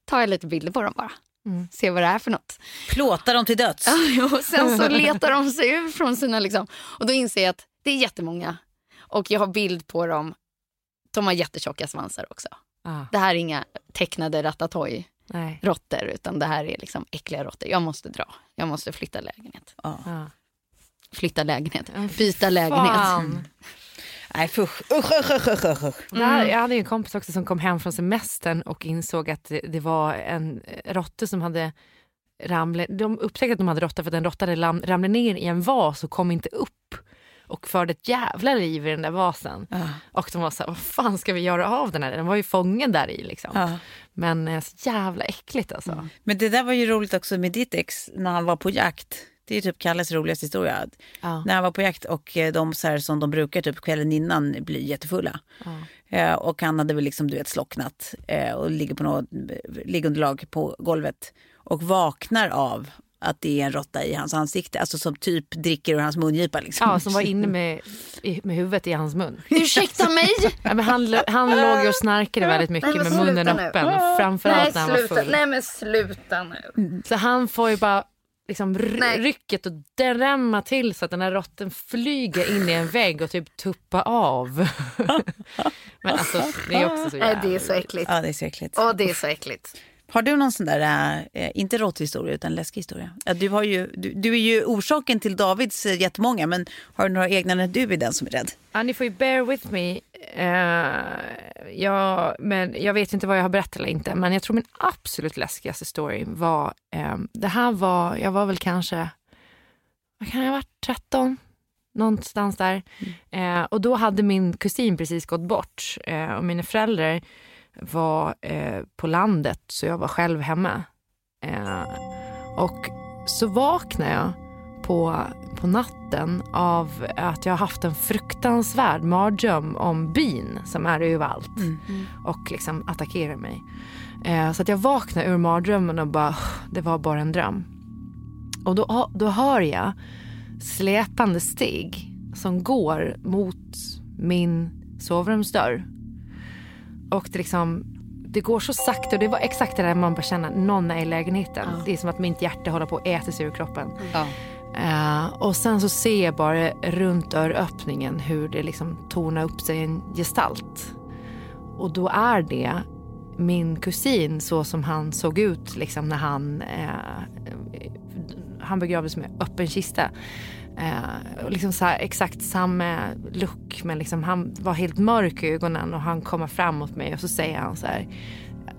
Tar jag lite bilder på dem bara. Mm. Se vad det är för något. Plåta dem till döds. Och sen så letar de sig ur från sina... Liksom, och då inser jag att det är jättemånga. Och jag har bild på dem. De har jättetjocka svansar också. Ah, Det här är inga tecknade ratatouille-råttor utan det här är liksom äckliga råttor. Jag måste dra. Jag måste flytta lägenhet. Ah. Flytta lägenhet. Byta lägenhet. Fan. Nej fusch. Usch, usch, usch, usch, usch, här- Jag hade en kompis också som kom hem från semestern och insåg att det, det var en råtta som hade ramlat. De upptäckte att de hade råtta för att en råtta ramlat ner i en vas och kom inte upp och förde ett jävla liv i den där vasen. Ja. Och de var så här, vad fan ska vi göra av den här? Den var ju fången där i liksom. Ja. Men eh, så jävla äckligt alltså. Men det där var ju roligt också med ditt ex när han var på jakt. Det är typ Kalles roligaste historia. Ja. När han var på jakt och eh, de så här som de brukar typ kvällen innan blir jättefulla. Eh, och han hade väl liksom du vet slocknat eh, och ligger på något eh, liggunderlag på golvet. Och vaknar av att det är en råtta i hans ansikte. Alltså som typ dricker ur hans mungipa liksom. Ja, som var inne med, med huvudet i hans mun. Ursäkta mig! Ja, men han, han låg och snarkade väldigt mycket med munnen öppen. Framförallt när han var full. Nej men sluta nu. Så han får ju bara liksom ry- Nej. rycket och drämma till så att den här råtten flyger in i en vägg och typ tuppa av. Men alltså det är också så Nej, jävla... det är så äckligt. Ja, det är så äckligt. Åh, det är så äckligt. Har du någon sån där, eh, inte råtthistoria utan läskig historia? Ja, du, har ju, du, du är ju orsaken till Davids eh, jättemånga, men har du några egna när du är den som är rädd? Ja, ni får ju bear with me. Eh, ja, men jag vet inte vad jag har berättat eller inte. Men jag tror min absolut läskigaste story var... Eh, det här var... Jag var väl kanske... Vad kan jag ha varit? 13? Någonstans där. Eh, och då hade min kusin precis gått bort. Eh, och mina föräldrar var eh, på landet, så jag var själv hemma. Eh, och så vaknade jag på, på natten av att jag har haft en fruktansvärd mardröm om bin som är överallt och liksom attackerar mig. Eh, så att jag vaknar ur mardrömmen och bara, det var bara en dröm. Och då, då hör jag släpande steg som går mot min sovrumsdörr. Och det, liksom, det går så sakta och det var exakt det där man bara känner någon är i lägenheten. Det är som att mitt hjärta håller på att äta sig ur kroppen. Ja. Eh, och sen så ser jag bara runt dörröppningen hur det liksom tornar upp sig en gestalt. Och då är det min kusin så som han såg ut liksom när han, eh, han begravdes med öppen kista. Eh, liksom så här, exakt samma look men liksom han var helt mörk i ögonen och han kommer fram mot mig och så säger han så här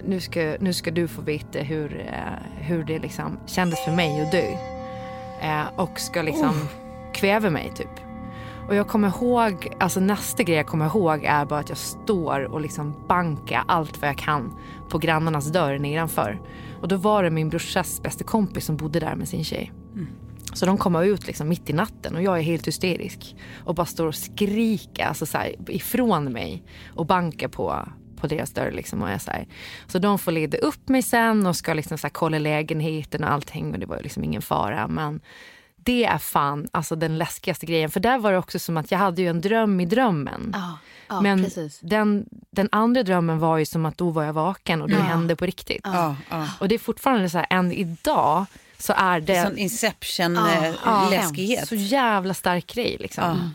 nu ska, nu ska du få veta hur, eh, hur det liksom kändes för mig att dö. Eh, och ska liksom kväva mig typ. Och jag kommer ihåg, alltså nästa grej jag kommer ihåg är bara att jag står och liksom bankar allt vad jag kan på grannarnas dörr nedanför. Och då var det min brorsas bästa kompis som bodde där med sin tjej. Så de kommer ut liksom mitt i natten och jag är helt hysterisk. Och bara står och skriker alltså så här, ifrån mig och bankar på, på deras dörr. Liksom och jag så, här. så de får leda upp mig sen och ska liksom så här, kolla lägenheten och allting. Och det var liksom ingen fara. Men det är fan alltså den läskigaste grejen. För där var det också som att jag hade ju en dröm i drömmen. Ja, ja Men precis. den, den andra drömmen var ju som att då var jag vaken och det hände på riktigt. Och det är fortfarande så här, än idag så är det... Sån Ja, Inception-läskighet. Så jävla stark grej liksom.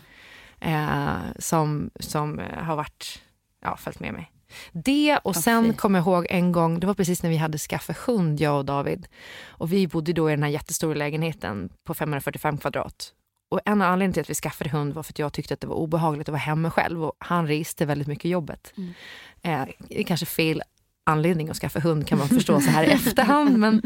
eh, som, som eh, har varit, ja, följt med mig. Det och sen kommer jag ihåg en gång, det var precis när vi hade skaffat hund, jag och David. Och vi bodde då i den här jättestora lägenheten på 545 kvadrat. Och en av anledningarna till att vi skaffade hund var för att jag tyckte att det var obehagligt att vara hemma själv och han reste väldigt mycket jobbet. Mm. Eh, det är kanske fel anledning att skaffa hund kan man förstå så här i efterhand. Men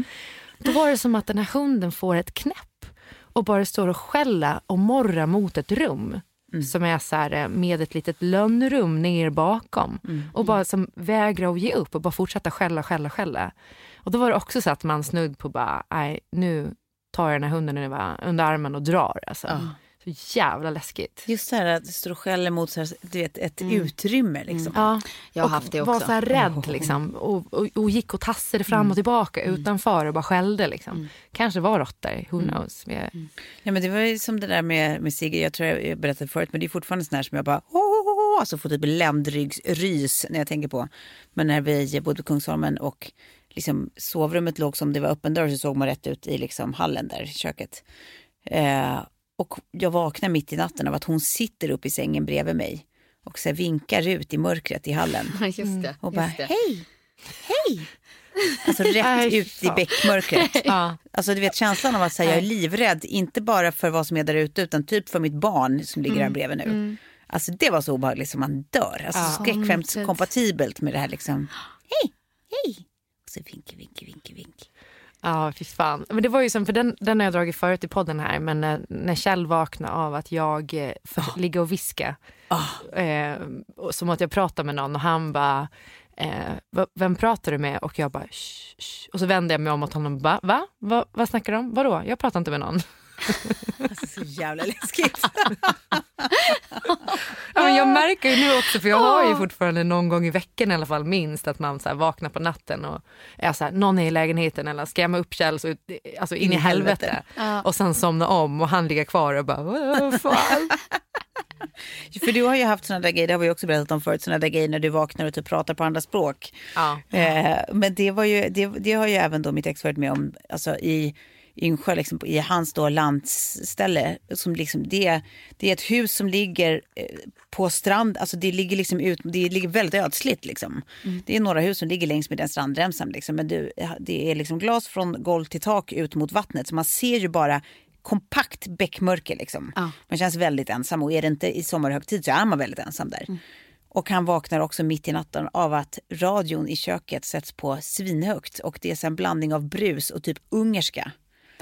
då var det som att den här hunden får ett knäpp och bara står och skälla och morra mot ett rum. Som är så här, eh, med ett litet lönnrum ner bakom. Och bara som vägrar att ge upp och bara fortsätta skälla, skälla, skälla. Och då var det också så att man snudd på bara, nej nu tar jag den här hunden under, under armen och drar. Alltså. Så jävla läskigt. Just det här att det står och skäller mot så här, du vet, ett utrymme. Liksom. Ja, Jag har och haft det var också. så här rädd liksom. Och, och, och gick och tassade fram och tillbaka utanför och bara skällde. Liksom. Kanske var råttor, who knows. Men, Ja, men det var ju som det där med, med Sigge, jag tror jag berättade förut, men det är fortfarande sån här som jag bara oh, oh, oh, alltså får typ ländryggsrys när jag tänker på. Men när vi bodde på Kungsholmen och liksom sovrummet låg som det var öppen dörr så såg man rätt ut i liksom hallen där, köket. Eh, och jag vaknar mitt i natten av att hon sitter upp i sängen bredvid mig och så här vinkar ut i mörkret i hallen. Just det. Och bara just det. hej, hej. Alltså rätt Nej, ut i bäckmörkret. Alltså du vet känslan av att säga, jag är livrädd, inte bara för vad som är där ute utan typ för mitt barn som ligger här bredvid nu. Alltså det var så obehagligt som man dör. Alltså Ja. skräckfilmskompatibelt med det här liksom, hej, hej. Och så vink, vink, vink, vink. Ja, fy fan. Men det var ju som, för den, den har jag dragit förut i podden här, men när, när Kjell vaknade av att jag eh, för, ligger och viska. Eh, och som att jag pratar med någon och han bara, eh, "Va- vem pratar du med? Och jag bara, shh, shh. Och så vände jag mig om åt honom och bara, va? va? Vad snackar du om? Vadå? Jag pratar inte med någon. Alltså så jävla läskigt. Ja, men jag märker ju nu också, för jag har ju fortfarande någon gång i veckan i alla fall minst att man så här vaknar på natten och är så här, någon är i lägenheten eller skrämma upp Kjell så, alltså in i helvete. Och sen somna om och han ligger kvar och bara, vad fan. För du har ju haft sådana där grejer, det har vi också berättat om förut, sådana där grejer när du vaknar och typ pratar på andra språk. Ja. Eh, men det, var ju, det, det har ju även då mitt ex varit med om, alltså i Yngsjö, liksom, i hans då landsställe. Som liksom, det, det är ett hus som ligger eh, på strand, alltså det ligger liksom ut, det ligger väldigt ödsligt liksom. Det är några hus som ligger längs med den strandremsan liksom, men du, det är liksom glas från golv till tak ut mot vattnet så man ser ju bara kompakt bäckmörker liksom. Man känns väldigt ensam och är det inte i sommarhögtid så är man väldigt ensam där. Och han vaknar också mitt i natten av att radion i köket sätts på svinhögt och det är en blandning av brus och typ ungerska.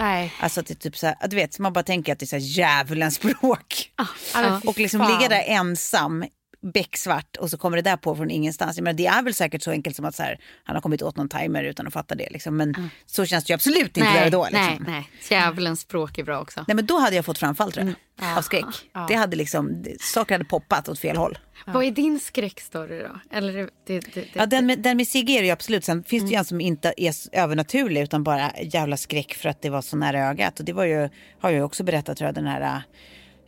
Nej. Alltså att det är typ så här, du vet, man bara tänker att det är så här djävulens språk. Ja. Och liksom ligga där ensam, becksvart och så kommer det där på från ingenstans. Jag menar, det är väl säkert så enkelt som att så här, han har kommit åt någon timer utan att fatta det. Liksom. Men så känns det ju absolut inte nej, där då. Liksom. nej, nej. Djävulens språk är bra också. Nej men då hade jag fått framfall tror jag. Mm. Av skräck. Det hade liksom, saker hade poppat åt fel håll. Vad är din skräckstory då? Eller det, det, det, Ja, den, med, den med Sigge är det ju absolut. Sen finns det ju en som inte är övernaturlig utan bara jävla skräck för att det var så nära ögat. Och det var ju, har jag ju också berättat tror jag, den här...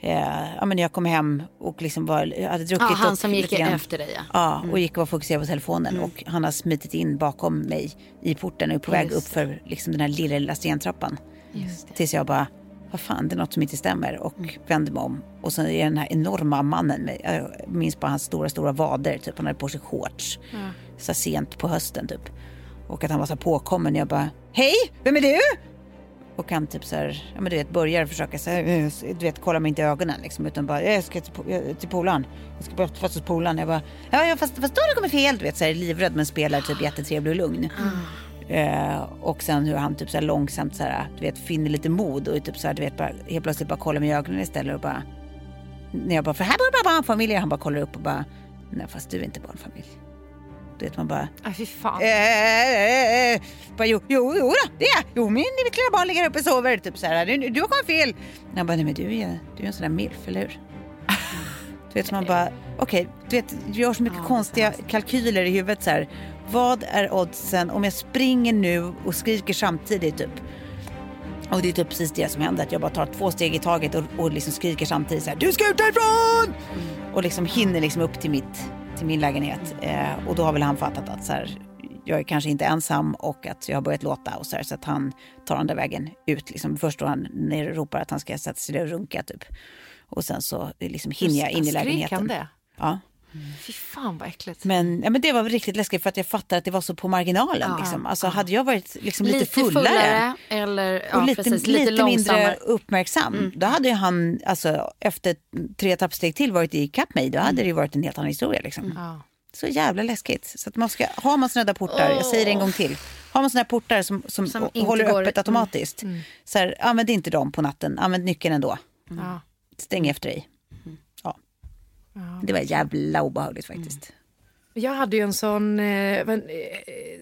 Eh, ja, men jag kom hem och liksom var, hade druckit. Ja, han som gick efter dig, ja. Ja, och gick och var fokuserad på telefonen. Och han har smitit in bakom mig i porten och är på väg upp för liksom, den här lilla, lilla stentrappan. Tills jag bara, vad fan, det är något som inte stämmer. Och vänder mig om. Och så är den här enorma mannen, med, jag minns bara hans stora, stora vader. Typ. Han hade på sig shorts. Så här sent på hösten typ. Och att han var så påkommen. Jag bara, hej, vem är du? Och han typ så här, ja men du vet börjar försöka så här, eh, du vet kolla mig inte i ögonen liksom utan bara jag ska till, po- till polaren. Jag ska bara fast hos polaren. Jag bara, ja fast, fast då har du kommit fel. Du vet så här livrädd men spelar typ jättetrevlig och lugn. Eh, och sen hur han typ så här långsamt så här, du vet finner lite mod och typ så här, du vet bara helt plötsligt bara kollar mig i ögonen istället och bara när jag bara, för här bor bara barnfamiljer. Han bara kollar upp och bara, nej fast du är inte barnfamilj. Vet man bara, Aj, fy fan. Eh, eh, bara, jo, jo, jo då, det är Jo, min lilla barn ligger uppe och sover. Typ så här, du, du har kommit fel. Jag bara, nej men du är, du är en sån där milf, eller hur? Du vet, man bara, okej, du vet, jag gör så mycket konstiga kalkyler i huvudet så här. Vad är oddsen om jag springer nu och skriker samtidigt typ? Och det är typ precis det som händer, att jag bara tar två steg i taget och, och liksom skriker samtidigt så här, du ska ut härifrån! Och liksom hinner liksom upp till, mitt, till min lägenhet. Eh, och då har väl han fattat att så här, jag är kanske inte ensam och att jag har börjat låta och så här, så att han tar andra vägen ut. Liksom. Först då han ner och ropar att han ska sätta sig ner och runka typ. Och sen så liksom hinner jag in i Skrek han lägenheten. det? Ja. Fy fan vad äckligt. Men, ja, men det var riktigt läskigt för att jag fattade att det var så på marginalen. Ja, liksom. Alltså, Hade jag varit liksom lite, Lite fullare, fullare eller ja, och lite, precis, lite, lite, mindre uppmärksam, då hade ju han alltså, efter tre tappsteg till varit ikapp mig. Då hade det ju varit en helt annan historia. Liksom. Ja. Så jävla läskigt. Så att man ska, har man såna där portar, jag säger det en gång till. Har man här portar som, som, Som håller går- öppet automatiskt. Så här, använd inte dem på natten, använd nyckeln ändå. Ja. Stäng efter dig. Ja. Det var jävla obehagligt faktiskt. Jag hade ju en sån eh, eh,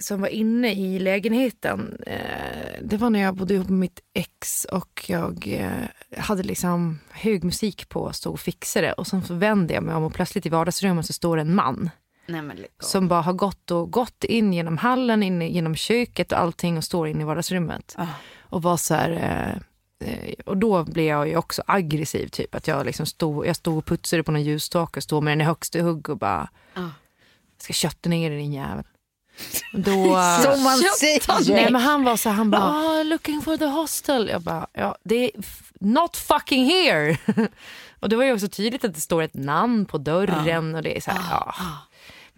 som var inne i lägenheten. Eh, det var när jag bodde ihop med mitt ex och jag eh, hade liksom hög musik på, stod och fixade och sen så vände jag mig om och plötsligt i vardagsrummet så står en man Nej, som bara har gått och gått in genom hallen, in genom köket och allting och står inne i vardagsrummet. Ah. Och var så här... Eh, och då blev jag ju också aggressiv, typ att jag liksom stod, jag stod och putsade på någon ljusstake och stod med den i högsta hugg och bara Ja. jag ska kötta ner dig din jävel. Då, Som man säger. nej men han var så här, han bara, ah, looking for the hostel. Jag bara, ja det är not fucking here. och det var ju också tydligt att det står ett namn på dörren och det är så här, ja.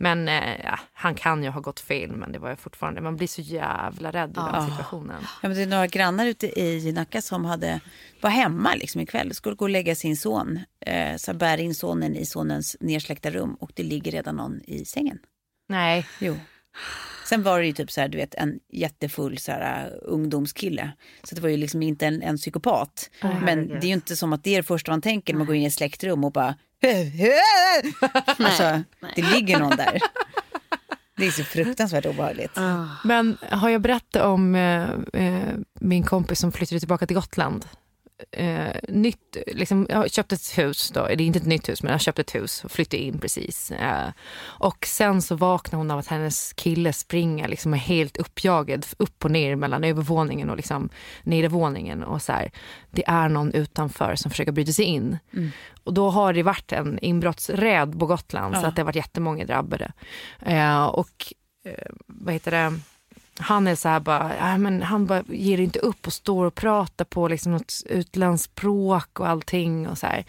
Men eh, ja, han kan ju ha gått fel men det var fortfarande, man blir så jävla rädd i den situationen. Ja, men det är några grannar ute i Nacka som hade, var hemma liksom ikväll. Skulle gå och lägga sin son. Eh, så bär in sonen i sonens nersläckta rum och det ligger redan någon i sängen. Nej, Jo. Sen var det ju typ så här, du vet, en jättefull så här, uh, ungdomskille. Så det var ju liksom inte en, en psykopat. Men det är ju inte som att det är det första man tänker när man går in i ett släktrum och bara... alltså, det ligger någon där. Det är så fruktansvärt obehagligt. men har jag berättat om eh, eh, min kompis som flyttade tillbaka till Gotland? Eh, nytt, liksom, jag har köpt ett hus, då. det är inte ett nytt hus men jag har köpt ett hus och flyttade in precis. Eh, och sen så vaknar hon av att hennes kille springer liksom är helt uppjagad upp och ner mellan övervåningen och liksom nedervåningen och så här, det är någon utanför som försöker bryta sig in. Och då har det varit en inbrottsräd på Gotland så att det har varit jättemånga drabbade. Eh, och eh, vad heter det? Han är så här bara, ja, men han bara ger inte upp och står och pratar på liksom något utländskt språk och allting. Och så här.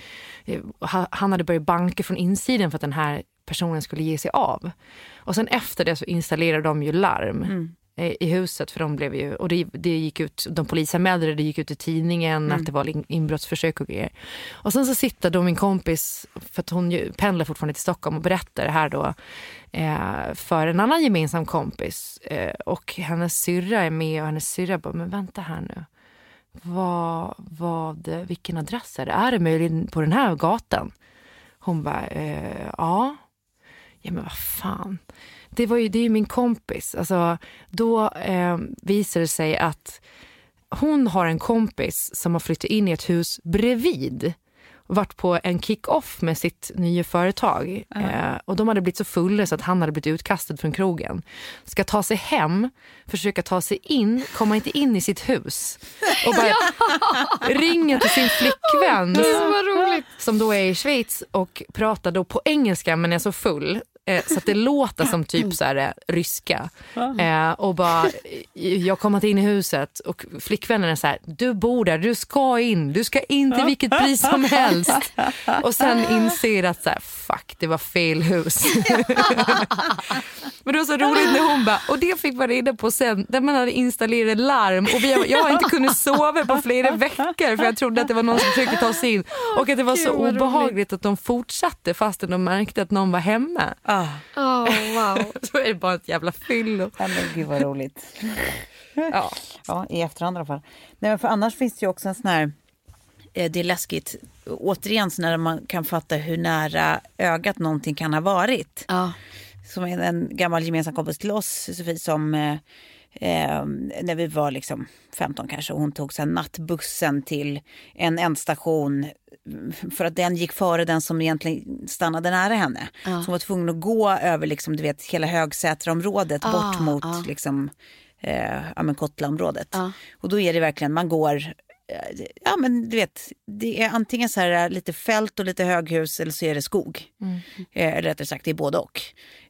Eh, han hade börjat banka från insidan för att den här personen skulle ge sig av. Och sen efter det så installerar de ju larm Mm i huset för de blev ju, och det, det gick ut, de polisanmälde det, det gick ut i tidningen att det var in- inbrottsförsök och grejer. Och sen så sitter då min kompis, för att hon ju pendlar fortfarande till Stockholm och berättar det här då eh, för en annan gemensam kompis. Eh, och hennes syrra är med och hennes syrra bara, men vänta här nu. Vad, vad, vilken adress är det? Är det möjligen på den här gatan? Hon bara, eh, ja. Ja men vad fan. Det, var ju, det är ju min kompis. Alltså, då eh, visar det sig att hon har en kompis som har flyttat in i ett hus bredvid varit på en kick-off med sitt nya företag. Eh, och de hade blivit så fulla så att han hade blivit utkastad från krogen. Ska ta sig hem, försöka ta sig in, komma inte in i sitt hus. Och bara ringer till sin flickvän som då är i Schweiz och pratar då på engelska men är så full. Eh, så att det låter som typ så här, eh, ryska. Eh, och bara, jag kommer inte in i huset och flickvännen är så här, du bor där, du ska in, du ska in till vilket pris som helst. Och sen inser att så här, fuck det var fel hus. Men det var så roligt när hon bara, och det fick man reda på sen, där man hade installerat larm och vi, jag har inte kunnat sova på flera veckor för jag trodde att det var någon som försökte ta sig in. Och att det var så obehagligt att de fortsatte fastän de märkte att någon var hemma. Ah, Oh, wow. Så är det bara ett jävla fyllo. ja, men gud vad roligt. Ja. Ja, i efterhand i alla fall. Nej, men för annars finns det ju också en sån här, eh, det är läskigt, återigen så när man kan fatta hur nära ögat någonting kan ha varit. Ja. Som en, en gammal gemensam kompis till oss, Sofie, som eh, när vi var liksom 15 kanske, och hon tog sen nattbussen till en ändstation för att den gick före den som egentligen stannade nära henne. Så hon var tvungen att gå över liksom, du vet, hela Högsätraområdet bort mot liksom, eh, ja, men Kottlaområdet. Och då är det verkligen, man går Ja men du vet, det är antingen så här lite fält och lite höghus eller så är det skog. Eh, eller rättare sagt, det är både och.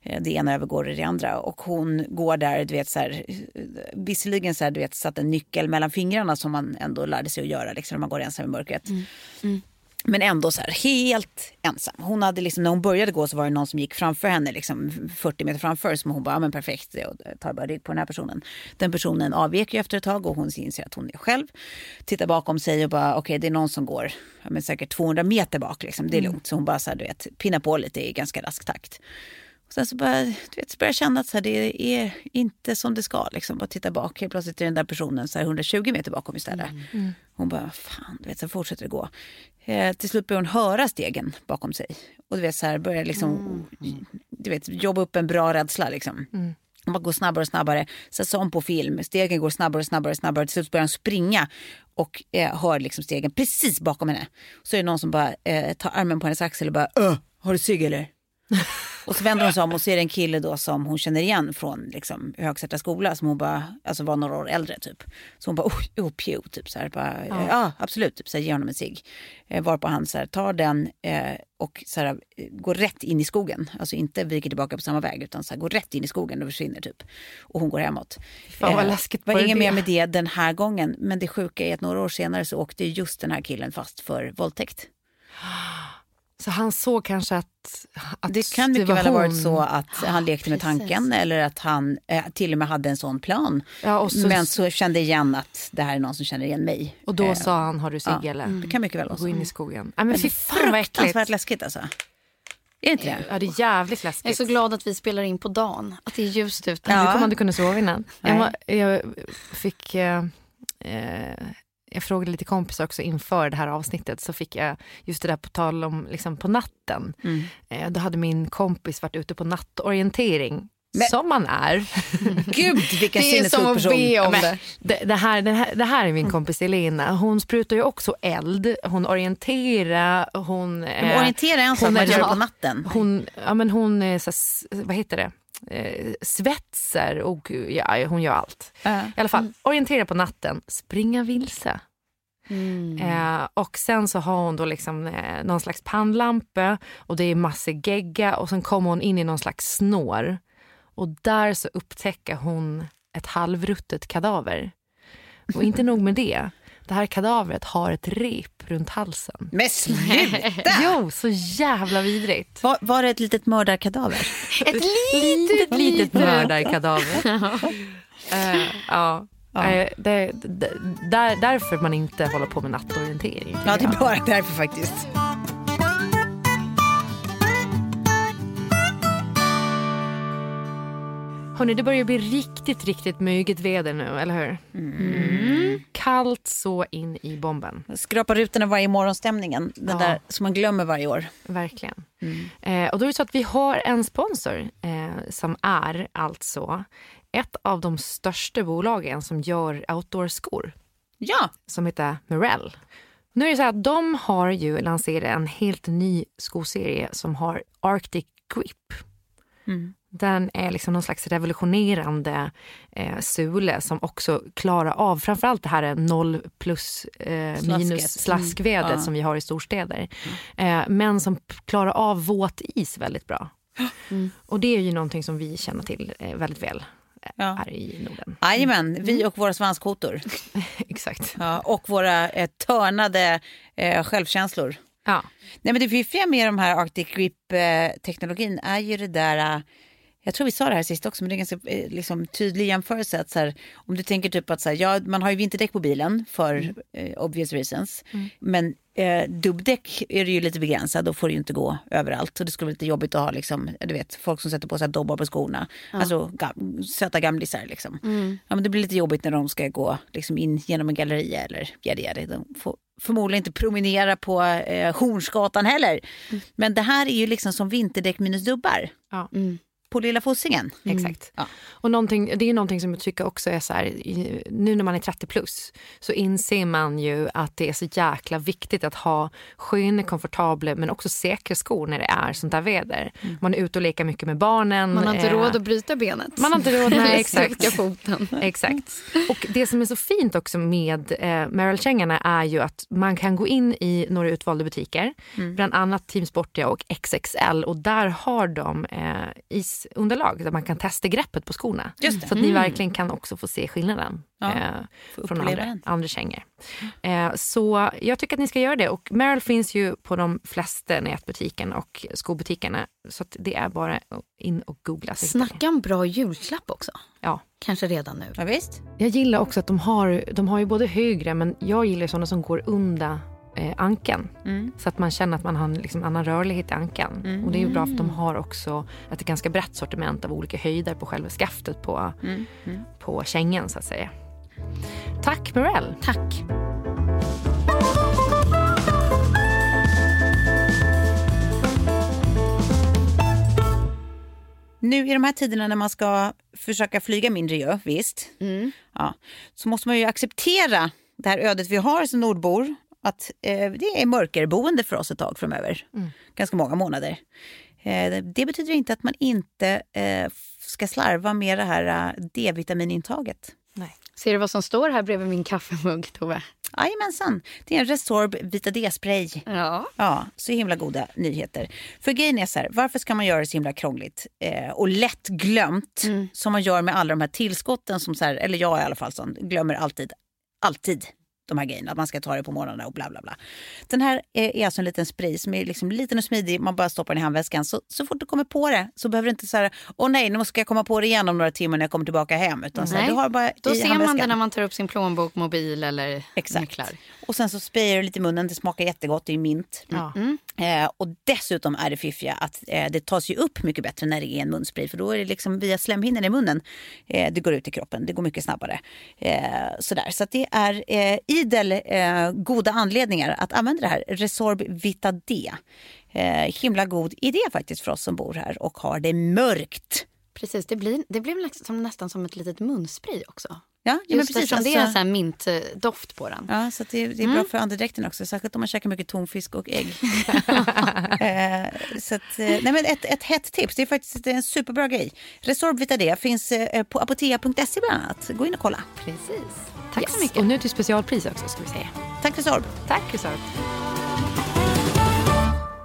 Eh, det ena övergår i det andra. Och hon går där, du vet så här, eh, visserligen så här, du vet, satt en nyckel mellan fingrarna som man ändå lärde sig att göra liksom, när man går ensam i mörkret. Men ändå så här, helt ensam. Hon hade liksom, när hon började gå så var det någon som gick framför henne, liksom 40 meter framför. Som hon bara, ja, men perfekt, och tar bara rygg på den här personen. Den personen avvek ju efter ett tag och hon inser att hon är själv. Tittar bakom sig och bara, okej okay, det är någon som går ja, men säkert 200 meter bak. Liksom. Det är lugnt. Så hon bara så här, du vet, pinnar på lite i ganska rask takt. Sen så börjar, du vet, börjar jag känna att så här, det är inte som det ska. Liksom. Bara titta bak, helt plötsligt är den där personen så här 120 meter bakom istället. Mm. Hon bara, fan, du vet, så fortsätter det gå. Eh, till slut börjar hon höra stegen bakom sig. Och du vet, så här, börjar liksom, mm. du vet, jobba upp en bra rädsla. Liksom. Mm. Hon bara går snabbare och snabbare. Så som på film, stegen går snabbare och snabbare och snabbare. Till slut börjar hon springa och eh, hör liksom stegen precis bakom henne. Så är det någon som bara eh, tar armen på hennes axel och bara, Öh, har du cigg eller? Och så vänder hon sig om och ser en kille då som hon känner igen från liksom, Högsätra skola som hon bara, alltså var några år äldre typ. Så hon bara, oh, oh pew, typ så här, bara, ja. ja absolut, typ så här, ge honom en cigg. Eh, varpå han så här, tar den eh, och så här, går rätt in i skogen. Alltså inte viker tillbaka på samma väg utan så här, går rätt in i skogen och försvinner typ. Och hon går hemåt. Fan vad eh, läskigt. var inget mer med det den här gången. Men det sjuka är att några år senare så åkte just den här killen fast för våldtäkt. Så han såg kanske att, att Det kan mycket det väl ha varit så att han lekte med tanken eller att han eh, till och med hade en sån plan. Ja, så, men så kände igen att det här är någon som känner igen mig. Och då eh, sa han, har du cigg ja, eller? Det kan mycket väl vara så. Gå in i skogen. Ja, men fy fan vad äckligt. Fruktansvärt läskigt alltså. Är det inte det? Ja, det är jävligt läskigt. Jag är så glad att vi spelar in på dagen. Att det är ljust ute. Ja. Du kommer inte kunna sova innan. Jag, jag, fick... Eh, eh, jag frågade lite kompisar också inför det här avsnittet så fick jag just det där på tal om liksom på natten. Mm. Eh, då hade min kompis varit ute på nattorientering men, som man är. Gud vilken. Det är som att be om det. Det, det, här, det, här, det här är min kompis Elena. Hon sprutar ju också eld. Hon orienterar. Hon, men eh, orientera är en sak man gör på natten. Hon, ja, men hon är så, vad heter det? Eh, svetser och ja, hon gör allt. Uh. I alla fall, mm. orientera på natten, springa vilse. Mm. Eh, och sen så har hon då liksom eh, någon slags pannlampa och det är massor gegga och sen kommer hon in i någon slags snår. Och där så upptäcker hon ett halvruttet kadaver. Och inte nog med det. Det här kadavret har ett rep runt halsen. Men sluta! jo, så jävla vidrigt. Var, var det ett litet mördarkadaver? ett litet, litet mördarkadaver. uh, ja. Ja. Uh, det, det, där, därför man inte håller på med nattorientering. Ja, det är bara därför faktiskt. Hörni, det börjar bli riktigt, riktigt myget väder nu, eller hur? Mm. Kallt så in i bomben. Den av varje morgonstämningen, den ja. där som man glömmer varje år. Verkligen. Mm. Eh, och då är det så att vi har en sponsor eh, som är alltså ett av de största bolagen som gör outdoor-skor. Ja. Som heter Morell. Nu är det så att de har ju lanserat en helt ny skoserie som har Arctic Grip. Mm. Den är liksom någon slags revolutionerande eh, sule som också klarar av framförallt det här noll plus eh, minus slaskvädret mm. som vi har i storstäder. Mm. Eh, men som klarar av våt is väldigt bra. Mm. Och det är ju någonting som vi känner till eh, väldigt väl eh, ja. här i Norden. Jajamän, vi mm. och våra svanskotor. Exakt. Ja, och våra eh, törnade eh, självkänslor. Ja. Nej, men det fiffiga med de här Arctic Grip-teknologin är ju det där jag tror vi sa det här sist också, men det är en ganska eh, liksom, tydlig jämförelse. Att, så här, om du tänker typ att så här, ja, man har ju vinterdäck på bilen för mm. eh, obvious reasons. Mm. Men eh, dubbdäck är det ju lite begränsat, då får det ju inte gå överallt. Och det skulle vara lite jobbigt att ha liksom, du vet, folk som sätter på sig dobbar på skorna. Ja. Alltså gam, söta gamlisar liksom. Mm. Ja, men det blir lite jobbigt när de ska gå liksom, in genom en galleria eller yadi De får förmodligen inte promenera på eh, Hornsgatan heller. Mm. Men det här är ju liksom som vinterdäck minus dubbar. Ja. Mm på Lilla Fossingen. Mm. Exakt. Ja. Och det är någonting som jag tycker också är så här, nu när man är 30 plus så inser man ju att det är så jäkla viktigt att ha sköna, komfortabla men också säkra skor när det är sånt där väder. Mm. Man är ute och leker mycket med barnen. Man har inte eh, råd att bryta benet. Man har inte råd, nej exakt. foten. exakt. Och det som är så fint också med eh, Merrill-kängorna är ju att man kan gå in i några utvalda butiker, mm. bland annat Team Sportia och XXL och där har de eh, i träningsunderlag där man kan testa greppet på skorna. Just det. Så att ni Mm. verkligen kan också få se skillnaden Ja, eh, från andra, andra kängor. Eh, så jag tycker att ni ska göra det. Och Merrell finns ju på de flesta nätbutikerna och skobutikerna. Så att det är bara in och googla. ni. Snacka om bra julklapp också. Ja. Kanske redan nu. Ja, visst. Jag gillar också att de har, de har ju både högre, men jag gillar sådana som går under eh, ankeln. Mm. Så att man känner att man har en liksom, annan rörlighet i ankeln. Och det är ju bra för att de har också ett ganska brett sortiment av olika höjder på själva skaftet på, Mm. på kängen så att säga. Tack Mirelle. Tack. Nu i de här tiderna när man ska försöka flyga mindre ju, visst. Ja, så måste man ju acceptera det här ödet vi har som nordbor. Att eh, det är mörkerboende för oss ett tag framöver. Ganska många månader. Eh, det betyder inte att man inte eh, ska slarva med det här eh, D-vitaminintaget. Nej. Ser du vad som står här bredvid min kaffemugg, Tove? Jajamensan, det är en Resorb Vita D-spray. Ja. Ja, så himla goda nyheter. För grejen är så här, varför ska man göra det så himla krångligt eh, och lätt glömt som man gör med alla de här tillskotten som så här, eller jag i alla fall som glömmer alltid, alltid de här grejerna. Att man ska ta det på morgonen och bla bla bla. Den här är, alltså en liten spray som är liksom liten och smidig. Man bara stoppar den i handväskan. Så, så fort du kommer på det så behöver du inte här, åh nej, nu ska jag komma på det igen om några timmar när jag kommer tillbaka hem. Utan så här, du har bara Då i ser man handväskan. det när man tar upp sin plånbok, mobil eller Exakt. nycklar. Och sen så sprayar du lite i munnen. Det smakar jättegott. Det är mint. Ja. Eh, och dessutom är det fiffiga att eh, det tas ju upp mycket bättre när det är en munspray. För då är det liksom via slemhinnorna i munnen eh, det går ut i kroppen. Det går mycket snabbare. Eh, sådär. Så att det är eh, idel eh, goda anledningar att använda det här. Resorb Vita D. Eh, himla god idé faktiskt för oss som bor här och har det mörkt. Precis, det blir, det blir liksom nästan som ett litet munspray också. Ja, ja men Just precis. det är Alltså- så här mintdoft på den. Ja, så det, det är bra för andedräkten också. Särskilt om man käkar mycket tonfisk och ägg. eh, så att, eh, nej men ett, ett hett tips. Det är faktiskt en superbra grej. Resorb Vita D finns eh, på apotea.se bland annat. Gå in och kolla. Precis. Tack så mycket. Och nu till specialpris också ska vi säga. Tack Resorb. Tack Resorb.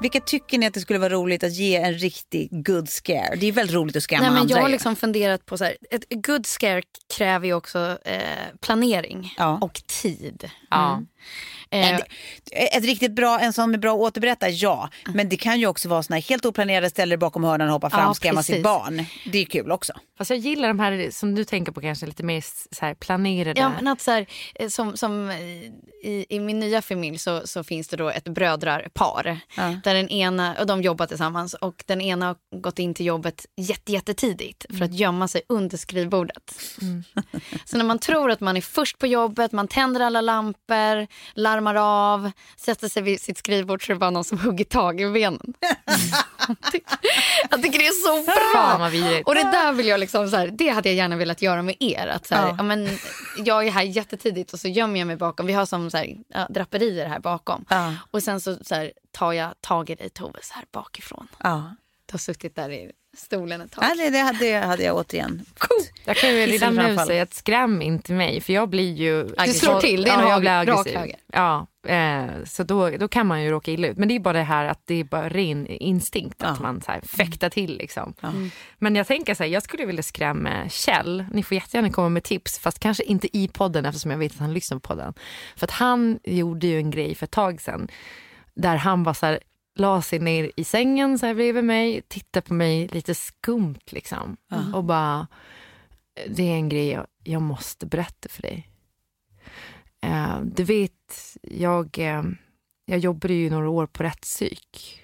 Vilka tycker ni att det skulle vara roligt att ge en riktig good scare? Det är väldigt roligt att skrämma Nej, men andra. jag har liksom funderat på så här, ett good scare kräver ju också eh, planering Ja. och tid. Ja. Mm. Eh, Ett riktigt bra, en sån med bra att återberätta, ja. Men det kan ju också vara såna här helt oplanerade ställer bakom hörnan och hoppa fram Ja, och skrämma sitt barn. Det är kul också. Fast jag gillar de här som du tänker på kanske lite mer så här planerade. Ja, men att så här, eh, som, som eh, i, i min nya familj så, så finns det då ett brödrarpar. Där den ena, och de jobbar tillsammans och den ena har gått in till jobbet jätte, jättetidigt för att gömma sig under skrivbordet. så när man tror att man är först på jobbet, man tänder alla lampor, larmar av, sätter sig vid sitt skrivbord så är det bara någon som hugger tag i benen. jag tycker det är så bra. Och det där vill jag liksom så här, det hade jag gärna velat göra med er. Att så här, ja. men, jag är här jättetidigt och så gömmer jag mig bakom. Vi har som så här, ja, draperier här bakom. Ja. Och sen så, så här, tar jag tag i dig Tove så här bakifrån. Ja. Du har suttit där i stolen ett tag. Ja, det, det, hade, det hade jag återigen. Jag kan ju redan nu säga att skräm inte mig för jag blir ju... Du slår till, det är en ja, jag blir rak aggressiv. höger. Ja, eh, så då, då kan man ju råka illa ut. Men det är bara det här att det är bara ren instinkt att Ja. man så här fäktar till liksom. Men jag tänker så här, jag skulle vilja skrämma Kjell. Ni får jättegärna komma med tips fast kanske inte i podden eftersom jag vet att han lyssnar på podden. För att han gjorde ju en grej för ett tag sedan där han bara så här, la sig ner i sängen så här bredvid mig, tittade på mig lite skumt liksom. Och bara, det är en grej jag, jag måste berätta för dig. Eh, du vet, jag, eh, jag jobbade ju några år på rättspsyk.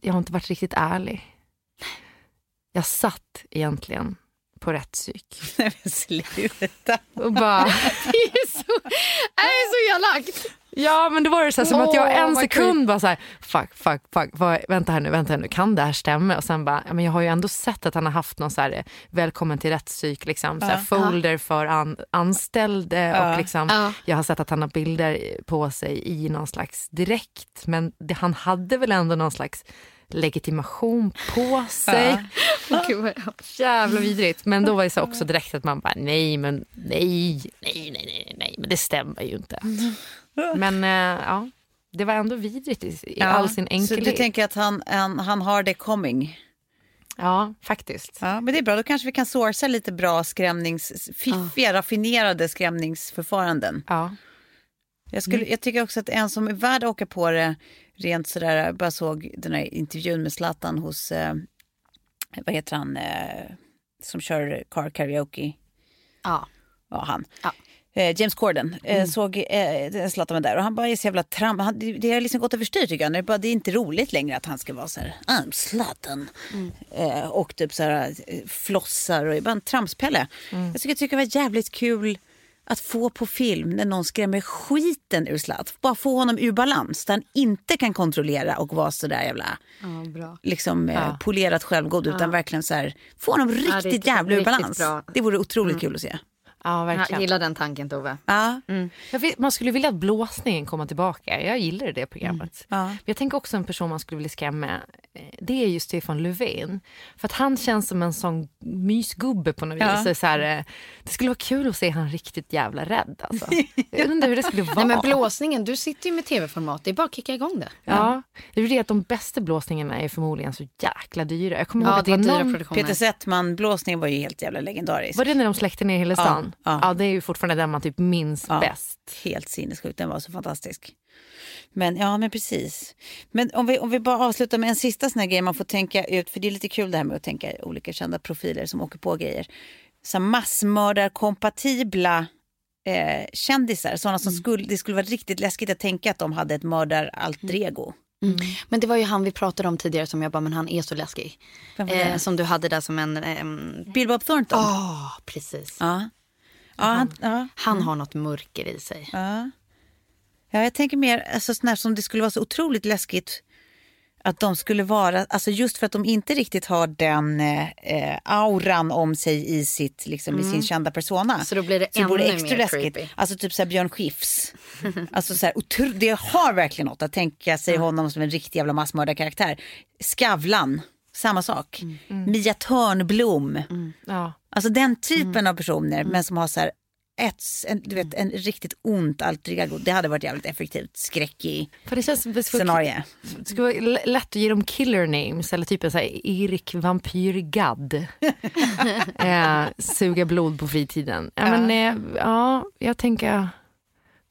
Jag har inte varit riktigt ärlig. Jag satt egentligen på rättspsyk Nej men sluta. och bara... Det är så, det är så elakt. Ja men då var det så här, som att jag en sekund bara så här, fuck, fuck, fuck, vad, vänta här nu, vänta här nu, kan det här stämma? Och sen bara, ja, men jag har ju ändå sett att han har haft någon så här, välkommen till rättspsyk, liksom, så här, folder för an, anställda och liksom, Ja. jag har sett att han har bilder på sig i någon slags direkt, men det, han hade väl ändå någon slags legitimation på sig. Gud, vad jag- Jävla vidrigt. Men då var det så också direkt att man bara nej, men nej, nej, nej, nej, nej, men det stämmer ju inte. Men eh, ja, det var ändå vidrigt i, i all sin Så enkelhet. du tänker att han, han, han har det coming? Ja, faktiskt. Ja, men det är bra, då kanske vi kan sourca lite bra skrämnings, fiffiga, raffinerade skrämningsförfaranden. Ja. Jag, skulle, jag tycker också att en som är värd att åka på det, rent sådär, jag bara såg den här intervjun med Zlatan hos, eh, vad heter han, eh, som kör car karaoke? Ja. Ja, han. Ja. Eh, James Corden eh, såg eh, Zlatan var där och han bara är så jävla tram. Han, det, det har liksom gått överstyr tycker jag. Det är, bara, det är inte roligt längre att han ska vara så här, I'm Zlatan. Eh, och typ så här eh, flossar och är bara en tramspelle. Jag tycker, jag tycker det var jävligt kul att få på film när någon skrämmer skiten ur Zlatan. Bara få honom ur balans där han inte kan kontrollera och vara så där jävla Ja, bra. liksom, eh, polerat självgod utan verkligen så här, få honom riktigt riktigt- jävla ur balans. bra. Det vore otroligt kul att se. Ja, Jag verkligen. gillar den tanken Tove. Ja. Jag vet, man skulle vilja att blåsningen kommer tillbaka. Jag gillar det programmet. Ja. Men Jag tänker också en person man skulle vilja skrämma. eh, Det är ju Stefan Löfven. För att han känns som en sån mysgubbe på något Ja. vis. Så här, eh, det skulle vara kul att se han riktigt jävla rädd. Alltså. Jag undrar hur det skulle vara. Nej, men blåsningen, du sitter ju med tv-format. Det är bara att kicka igång det. Ja, det är det att de bästa blåsningarna är förmodligen så jäkla dyra. Jag kommer ihåg Ja, att det var någon-. Peter Settman-blåsningen var ju helt jävla legendarisk. Var det när de släckte ner hela stan? Ja, Ja, ja. det är ju fortfarande den man typ minns Ja, bäst. Helt sinnessjukt, den var så fantastisk. Men ja, men precis. Men om vi, om vi bara avslutar med en sista sån här grej man får tänka ut, för det är lite kul det här med att tänka olika kända profiler som åker på grejer. Så massmördarkompatibla eh, kändisar, sådana som skulle, det skulle vara riktigt läskigt att tänka att de hade ett mördar-alter ego. Men det var ju han vi pratade om tidigare som jag bara, men han är så läskig. Eh, som du hade där som en... ehm, Bill Bob Thornton. Ja, precis. Ja. Ja, han, ja. Han har något mörker i sig. Ja. ja, jag tänker mer alltså, sån här som det skulle vara så otroligt läskigt att de skulle vara, alltså just för att de inte riktigt har den eh, auran om sig i, sitt, liksom, i sin kända persona. Så då blir det vore ännu extra mer läskigt. creepy. Alltså typ så här Björn Skifs. alltså så här, otro- det har verkligen något att tänka sig honom som en riktig jävla massmördarkaraktär. Skavlan, samma sak. Mia Törnblom. Ja. Alltså den typen av personer men som har så här ett, en, du vet, en riktigt ont alter ego. Det hade varit jävligt effektivt. Skräckig För det känns det skulle, scenario. det skulle vara lätt att ge dem killer names eller typ så här Erik Vampyr Gadd. eh, suga blod på fritiden. Ja, men, eh, ja, jag tänker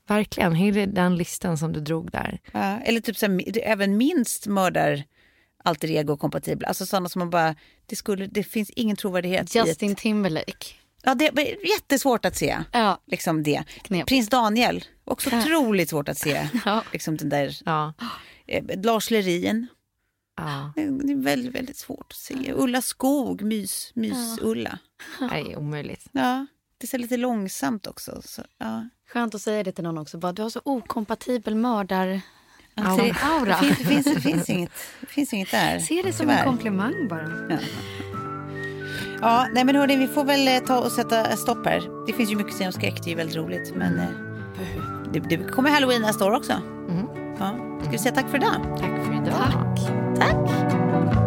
verkligen hela den listan som du drog där. Ja, eller typ så här, även minst mördar alter ego kompatibla. Alltså sådana som man bara, det, skulle, det finns ingen trovärdighet Justin ett, Timberlake. Ja, det är jättesvårt att se. Ja. Liksom det. Knep. Prins Daniel, också otroligt svårt att se. Ja. Liksom den där, Ja. eh, Lars Lerin. Ja. Det är väldigt, väldigt svårt att se. Ulla Skog, mys, mys-Ulla. Nej, omöjligt. Ja, det är lite långsamt också. Så, ja. Skönt att säga det till någon också. Bara, du har så okompatibel mördar... Alltså, det, aura. det, finns, det, finns, det, finns inget, det finns inget där. Se det som tyvärr. en komplimang bara. Ja, nej men hörni, vi får väl eh, ta och sätta stopp här. Det finns ju mycket att säga om skräck, det är ju väldigt roligt. Men eh, det, det kommer halloween nästa år också. Ja. Ska vi säga tack för idag? Tack för idag. Tack. Producerat